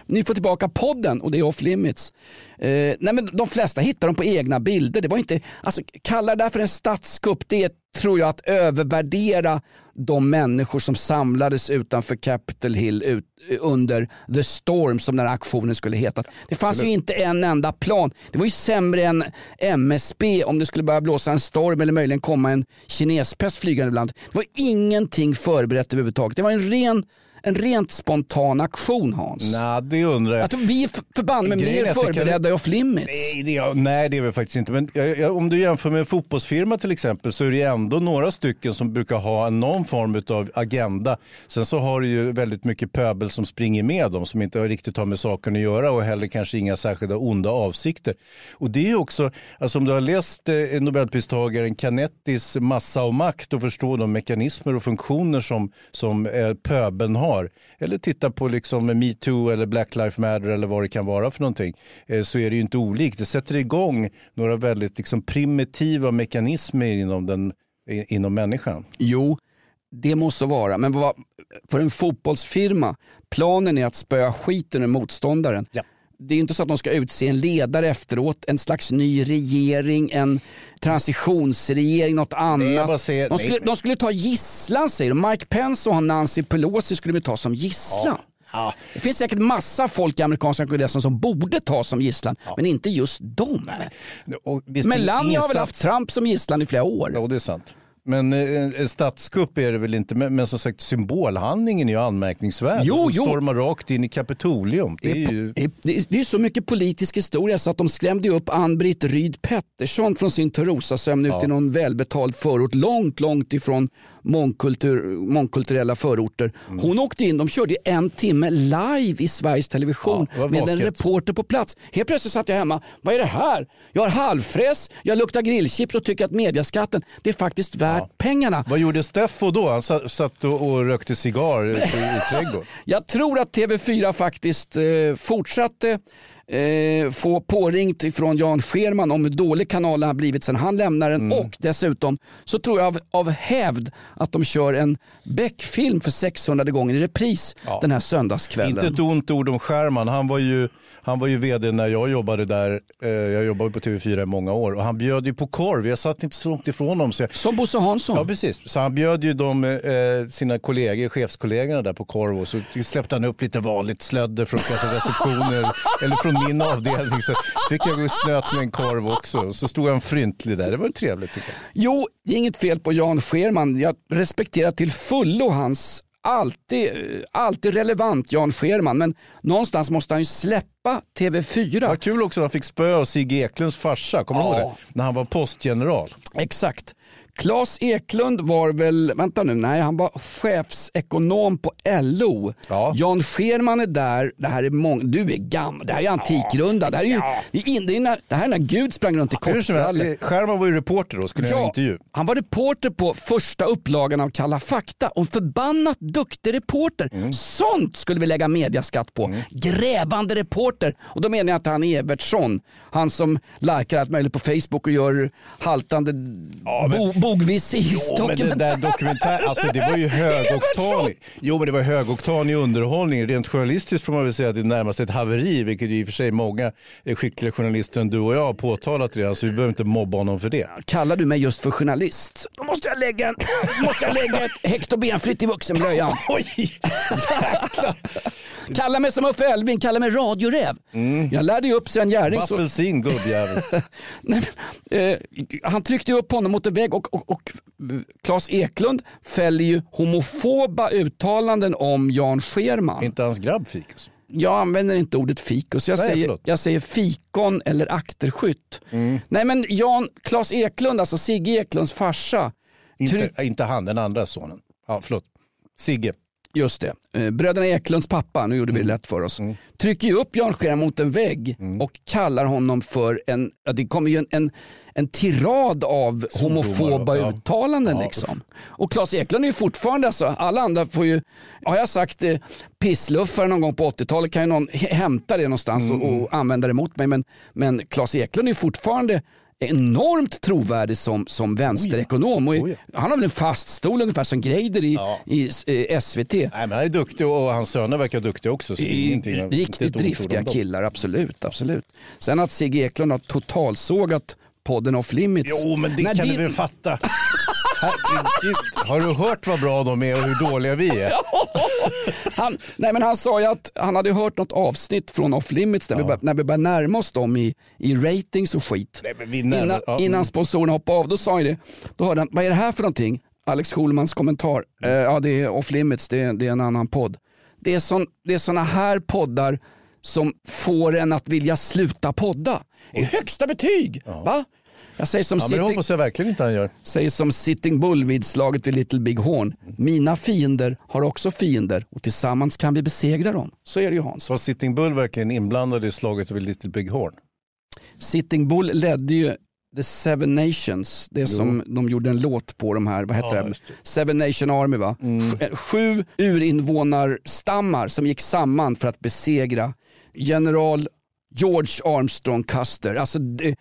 Ni får tillbaka podden och det är off limits. Eh, nej men de flesta hittar dem på egna bilder. Det var inte, alltså, kalla det där för en statskupp, det är, tror jag att övervärdera de människor som samlades utanför Capitol Hill ut, under The Storm som den här aktionen skulle heta. Det fanns Absolut. ju inte en enda plan. Det var ju sämre än MSB om det skulle börja blåsa en storm eller möjligen komma en kinespest flygande ibland. Det var ingenting förberett överhuvudtaget. Det var en ren en rent spontan aktion Hans. Nej, det undrar jag. Tror vi är för- förbanne mig Grejen är mer att kan- förberedda i off limits. Nej det, är, nej, det är vi faktiskt inte. Men jag, jag, om du jämför med en fotbollsfirma till exempel så är det ändå några stycken som brukar ha en- någon form av agenda. Sen så har du ju väldigt mycket pöbel som springer med dem som inte riktigt har med saken att göra och heller kanske inga särskilda onda avsikter. Och det är också, alltså om du har läst eh, Nobelpristagaren Canettis Massa och makt och förstår de mekanismer och funktioner som, som eh, pöbeln har. Eller titta på liksom metoo eller Black Lives Matter eller vad det kan vara för någonting. Eh, så är det ju inte olikt. Det sätter igång några väldigt liksom, primitiva mekanismer inom, den, inom människan. Jo, det måste vara. Men vad, för en fotbollsfirma, planen är att spöa skiten ur motståndaren. Det är inte så att de ska utse en ledare efteråt, en slags ny regering, en transitionsregering, något annat. säger- de, skulle, de skulle ta gisslan säger de. Mike Pence och Nancy Pelosi skulle vi ta som gisslan. Det finns säkert massa folk i amerikanska kongressen som borde tas som gisslan, men inte just dem. Melania har väl haft Trump som gisslan i flera år. Ja, det är sant. Men eh, en statskupp är det väl inte, men, men som sagt symbolhandlingen är ju anmärkningsvärd. Jo, De jo. stormar rakt in i Kapitolium. Det är ju... Det är, det är så mycket politisk historia så att de skrämde upp Ann-Britt Ryd Pettersson från sin Törosasömn ut Ja. i någon välbetald förort långt, långt ifrån mångkultur, mångkulturella förorter. Mm. Hon åkte in, de körde en timme live i Sveriges Television Ja, med en reporter på plats. Helt plötsligt satt jag hemma, vad är det här? Jag har halvfräs, jag luktar grillchips och tycker att mediaskatten, det är faktiskt värt pengarna. Vad gjorde Steffo då? Han satt, och, rökte cigarr i, i trädgården. Jag tror att TV4 faktiskt eh, fortsatte eh, få påringt ifrån Jan Scherman om hur dålig kanalen har blivit sedan han lämnade den och dessutom så tror jag av, av hävd att de kör en Beck-film för 600 gången i repris den här söndagskvällen. Inte ett ont ord om Scherman. Han var ju, Han var ju vd när jag jobbade där. Eh, jag jobbade på TV4 i många år och han bjöd ju på korv. Jag satt inte så långt ifrån honom. Så jag... Som Bosse Hansson? Ja, precis. Så han bjöd ju de, eh, sina kollegor, chefskollegorna där på korv och så släppte han upp lite vanligt slödder från receptioner eller från min avdelning. Så fick jag gå och snöt med en korv också. Så stod han fryntlig där. Det var trevligt tycker jag. Jo, det är inget fel på Jan Scherman. Jag respekterar till fullo hans alltid, alltid relevant Jan Scherman men någonstans måste han ju släppa TV4. Vad kul också att han fick spö av Sigge Eklunds farsa, kommer du ihåg det? När han var postgeneral. Exakt. Claes Eklund var väl, vänta nu, nej han var chefsekonom på LO. Ja. Jan Scherman är där, det här är många, du är gammal, det här är antikrunda. Det här är ju, det, är in, det, är när, det här är när Gud sprang runt i kortbrallor. Scherman var ju reporter då, skulle ja, göra en intervju. Han var reporter på första upplagan av Kalla fakta och förbannat duktig reporter. Mm. Sånt skulle vi lägga mediaskatt på. Grävande reporter. Och då menar jag inte han Evertsson, han som likar allt möjligt på Facebook och gör haltande Ja, men- bo, bogvis Jo, men det där dokumentär, alltså det var ju högoktanig. Jo, men det var högoktanig underhållning. Rent journalistiskt får man väl säga att det är närmast ett haveri, vilket i och för sig många eh, skickliga journalister än du och jag har påtalat redan, så vi behöver inte mobba honom för det. Kallar du mig just för journalist? Då måste jag lägga, en, måste jag lägga ett Hector benfritt i vuxenblöjan. Oj, Kalla mig som Uffe Elving, kalla mig radioräv. Jag lärde ju upp Sven Jerring. Apelsin, gubbjävel. Eh, han tryckte upp honom mot en vägg och, och, och Claes Eklund fäller ju homofoba uttalanden om Jan Scherman. inte hans grabb Fikus. Jag använder inte ordet fikus, jag, Nej, säger, förlåt. jag säger fikon eller akterskytt. Nej men Jan, Claes Eklund, alltså Sigge Eklunds farsa. Inte, inte han, den andra sonen. Ja, förlåt. Sigge. Just det. Eh, Bröderna Eklunds pappa, nu gjorde vi det lätt för oss, trycker ju upp Jan Scherman mot en vägg och kallar honom för en, det kommer ju en, en, en tirad av homofoba ja. uttalanden. Ja, liksom. Och Claes Eklund är ju fortfarande, alltså, alla andra får ju, har jag sagt eh, pissluffare någon gång på 80-talet kan ju någon hä- hämta det någonstans och, och använda det mot mig. Men, men Claes Eklund är ju fortfarande enormt trovärdig som, som vänsterekonom. Och ja. Han har väl en fast stol ungefär som Greider i, i eh, SVT. Nej, men han är duktig och hans söner verkar duktiga också. Inte Riktigt driftiga killar, absolut. absolut. Sen att Sigge Eklund har totalsågat podden Off Limits. Jo, men det När kan din- du väl fatta. Herregud, har du hört vad bra de är och hur dåliga vi är? han, nej men han sa ju att han hade hört något avsnitt från Off Limits där vi bör, när vi började närma oss dem i, i ratings och skit. Nej, närmar- innan, ja. innan sponsorerna hoppade av, då sa han det. Då hörde han, vad är det här för någonting? Alex Schulmans kommentar. Eh, ja det är Off Limits, det är, det är en annan podd. Det är, sån, det är såna här poddar som får en att vilja sluta podda. Det är högsta betyg. Va? Jag säger som Ja, men det sitting, hoppas jag verkligen inte han gör. säger som Sitting Bull vid slaget vid Little Big Horn. Mina fiender har också fiender och tillsammans kan vi besegra dem. Så är det ju Hans. Var Sitting Bull verkligen inblandad i slaget vid Little Big Horn? Sitting Bull ledde ju The Seven Nations, det som de gjorde en låt på de här, vad heter Ja, det? Seven Nation Army va? Sj- Sju urinvånarstammar som gick samman för att besegra general George Armstrong Custer. Alltså det,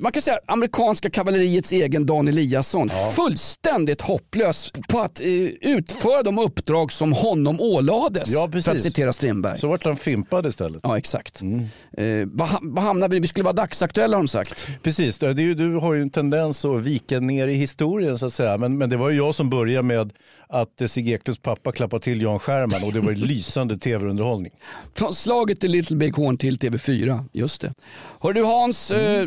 man kan säga amerikanska kavalleriets egen Dan Eliasson. Fullständigt hopplös på att eh, utföra de uppdrag som honom ålades. Ja, för att citera Strindberg. Så vart han fimpad istället. Ja exakt. Eh, vad, vad hamnar vi? Vi skulle vara dagsaktuella har de sagt. Precis, det är ju, du har ju en tendens att vika ner i historien så att säga. Men, men det var ju jag som började med att eh, Sigge Eklunds pappa klappade till Jan Scherman och det var lysande tv-underhållning. Från slaget till Little Big Horn till TV4, just det. Hör du Hans, eh,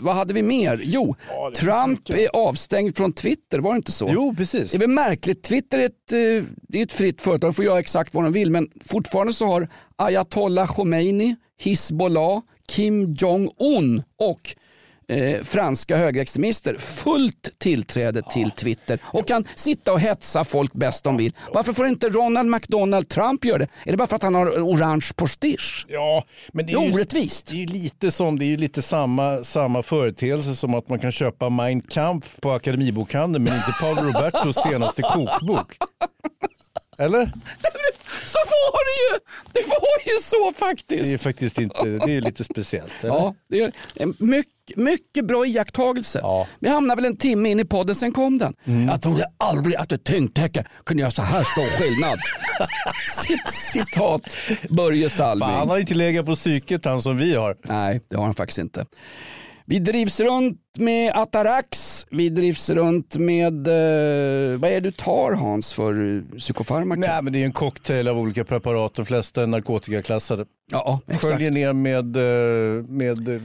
vad hade vi mer? Jo, Trump är avstängd från Twitter, var det inte så? Jo, precis. Det är väl märkligt, Twitter är ett, eh, det är ett fritt företag, de får göra exakt vad de vill, men fortfarande så har Ayatollah Khomeini, Hizbollah, Kim Jong-Un och eh, franska högerextremister fullt tillträde till Twitter och kan sitta och hetsa folk bäst de vill. Varför får inte Ronald McDonald Trump göra det? Är det bara för att han har orange prestige? Ja, men det Det är är ju, orättvist. det är lite som, det är lite samma, samma företeelse som att man kan köpa Mein Kampf på Akademibokhandeln men inte Paolo Robertos senaste kokbok. Eller? Så var det ju! Det var ju så faktiskt. Det är faktiskt inte, det är lite speciellt. Eller? Ja, det är mycket, mycket bra iakttagelse. Vi hamnade väl en timme in i podden, sen kom den. Mm. Jag trodde aldrig att ett tyngdtäcke kunde göra så här stor skillnad. Cit- Citat Börje Salming. Fan, han har inte legat på psyket han som vi har. Nej, det har han faktiskt inte. Vi drivs runt med Atarax, vi drivs runt med, eh, vad är det du tar Hans för psykofarmaka? Nej, men det är en cocktail av olika preparat, de flesta är narkotikaklassade. Ja, exakt. Sköljer ner med, eh, med eh,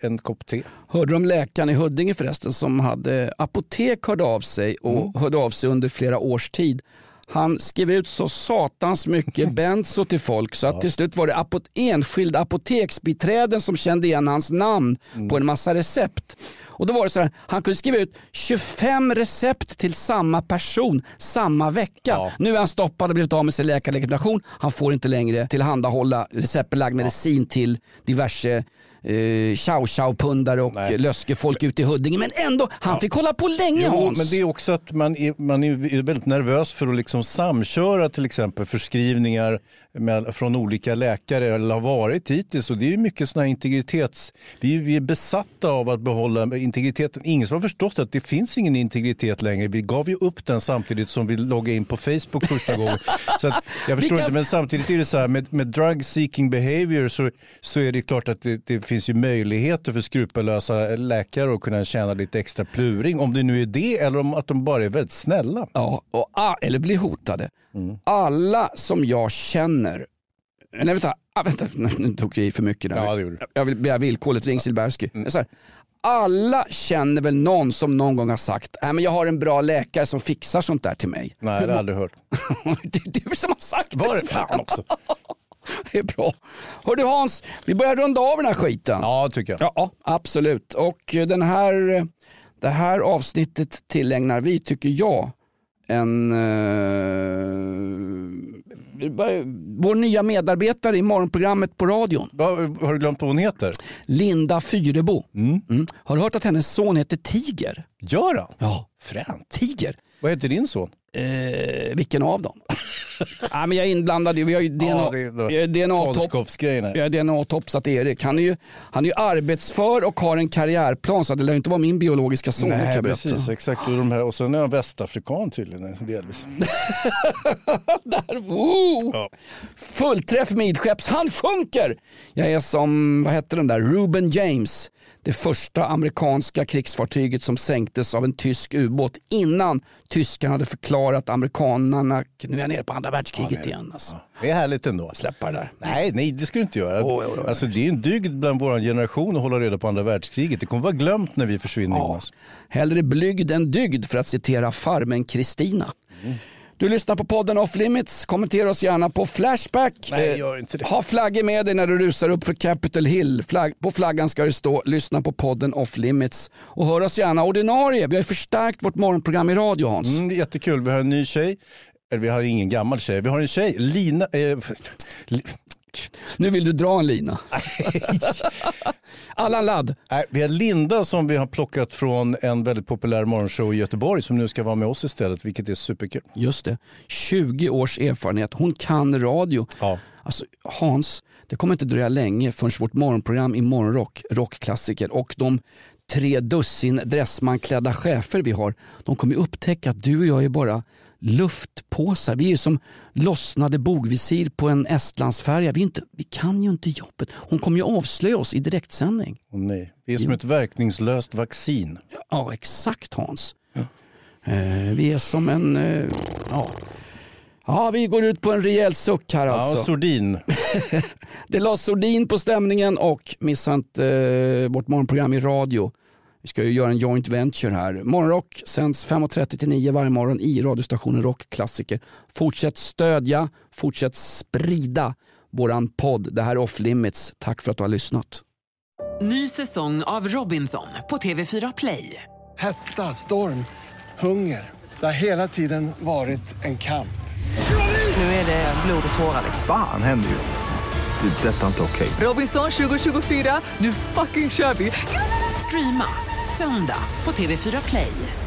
en kopp te. Hörde du om läkaren i Huddinge förresten som hade apotek hörde av sig och Mm. hörde av sig under flera års tid. Han skrev ut så satans mycket benzo till folk så att till slut var det apo enskilda apoteksbiträden som kände igen hans namn Mm. på en massa recept. Och då var det så här, han kunde skriva ut 25 recept till samma person samma vecka. Nu är han stoppad och blivit av med sin läkarlegitimation. Han får inte längre tillhandahålla receptbelagd medicin till diverse eh, chow chow pundare och löskefolk ute i Huddinge. Men ändå, han fick hålla på länge Jo, Hans. men det är också att man är, man är väldigt nervös för att liksom samköra till exempel förskrivningar med, från olika läkare, eller har varit hittills. Och det är mycket sådana integritets... Vi, vi är besatta av att behålla integriteten. Ingen som har förstått att det finns ingen integritet längre. Vi gav ju upp den samtidigt som vi loggade in på Facebook första gången. Så att, jag förstår kan- inte, men samtidigt är det så här med, med drug seeking behavior så, så är det klart att det, det finns ju möjligheter för skrupellösa läkare att kunna tjäna lite extra pluring. Om det nu är det eller om att de bara är väldigt snälla. Ja, och, eller blir hotade. Alla som jag känner, nej vänta, ah, vänta nu tog jag i för mycket där. Ja, det gjorde. Jag vill begära villkorligt, ring Silbersky. Här, alla känner väl någon som någon gång har sagt, nej men jag har en bra läkare som fixar sånt där till mig. Nej, det har jag aldrig hört. det är du som har sagt Var det fan också? Det är bra. Hör du Hans, vi börjar runda av den här skiten. Ja, tycker jag. Ja, absolut. Och den här, det här avsnittet tillägnar vi, tycker jag, en, eh, vår nya medarbetare i morgonprogrammet på radion. Har du glömt vad hon heter? Linda Fyrebo. Mm. Har du hört att hennes son heter Tiger? Gör han? Ja. Fränt. Tiger. Vad heter din son? Eh, vilken av dem? ja, men jag är inblandad, vi har ju DNA, Ja, DNA DNA-topsat Erik. Han är, ju, han är ju arbetsför och har en karriärplan så det lär ju inte vara min biologiska son. Nej, precis. Exakt. Och, de här, och sen är han västafrikan tydligen delvis. Där, woo! Fullträff midskepps, han sjunker! Jag är som, vad hette den där, Ruben James. Det första amerikanska krigsfartyget som sänktes av en tysk ubåt innan tyskarna hade förklarat amerikanerna, nu är jag nere på andra världskriget igen. Alltså. Det är härligt ändå. Släppa det där. Nej, nej, det ska du inte göra. alltså, det är en dygd bland vår generation att hålla reda på andra världskriget. Det kommer vara glömt när vi försvinner. Jonas. Hellre blygd än dygd för att citera farmen Kristina. Du lyssnar på podden Off Limits. Kommentera oss gärna på Flashback. Nej, Eh, gör inte det. Ha flaggor med dig när du rusar upp för Capitol Hill. Flagg, på flaggan ska det stå lyssna på podden Off Limits. Och hör oss gärna ordinarie. Vi har ju förstärkt vårt morgonprogram i radio Hans. Mm, det är jättekul. Vi har en ny tjej. Eller vi har ingen gammal tjej. Vi har en tjej, Lina. Eh, li, Nu vill du dra en lina. Allan Ladd. Nej, vi har Linda som vi har plockat från en väldigt populär morgonshow i Göteborg som nu ska vara med oss istället, vilket är superkul. Just det. 20 års erfarenhet. Hon kan radio. Ja. Alltså, Hans, det kommer inte dröja länge förrän vårt morgonprogram i morgonrock, rockklassiker och de tre dussin dressmanklädda chefer vi har, de kommer upptäcka att du och jag är bara luftpåsar. Vi är som lossnade bogvisir på en Estlandsfärja. Vi, inte, vi kan ju inte jobbet. Hon kommer ju avslöja oss i direktsändning. Åh, nej. Vi är som ett verkningslöst vaccin. Ja, exakt Hans. Eh, vi är som en... Eh, ja. ja, vi går ut på en rejäl suck här alltså. Ja, sordin. Det la sordin på stämningen och missa inte eh, vårt morgonprogram i radio. Vi ska ju göra en joint venture här. Morgonrock sänds 5.30 till 9 varje morgon i radiostationen Rockklassiker. Fortsätt stödja, fortsätt sprida våran podd. Det här är Off Limits. Tack för att du har lyssnat. Ny säsong av Robinson på TV4 Play. Hetta, storm, hunger. Det har hela tiden varit en kamp. Nu är det blod och tårar. Fan händer just det. Det är detta inte okej. Robinson 2024, nu fucking kör vi! Streama söndag på TV4 Play.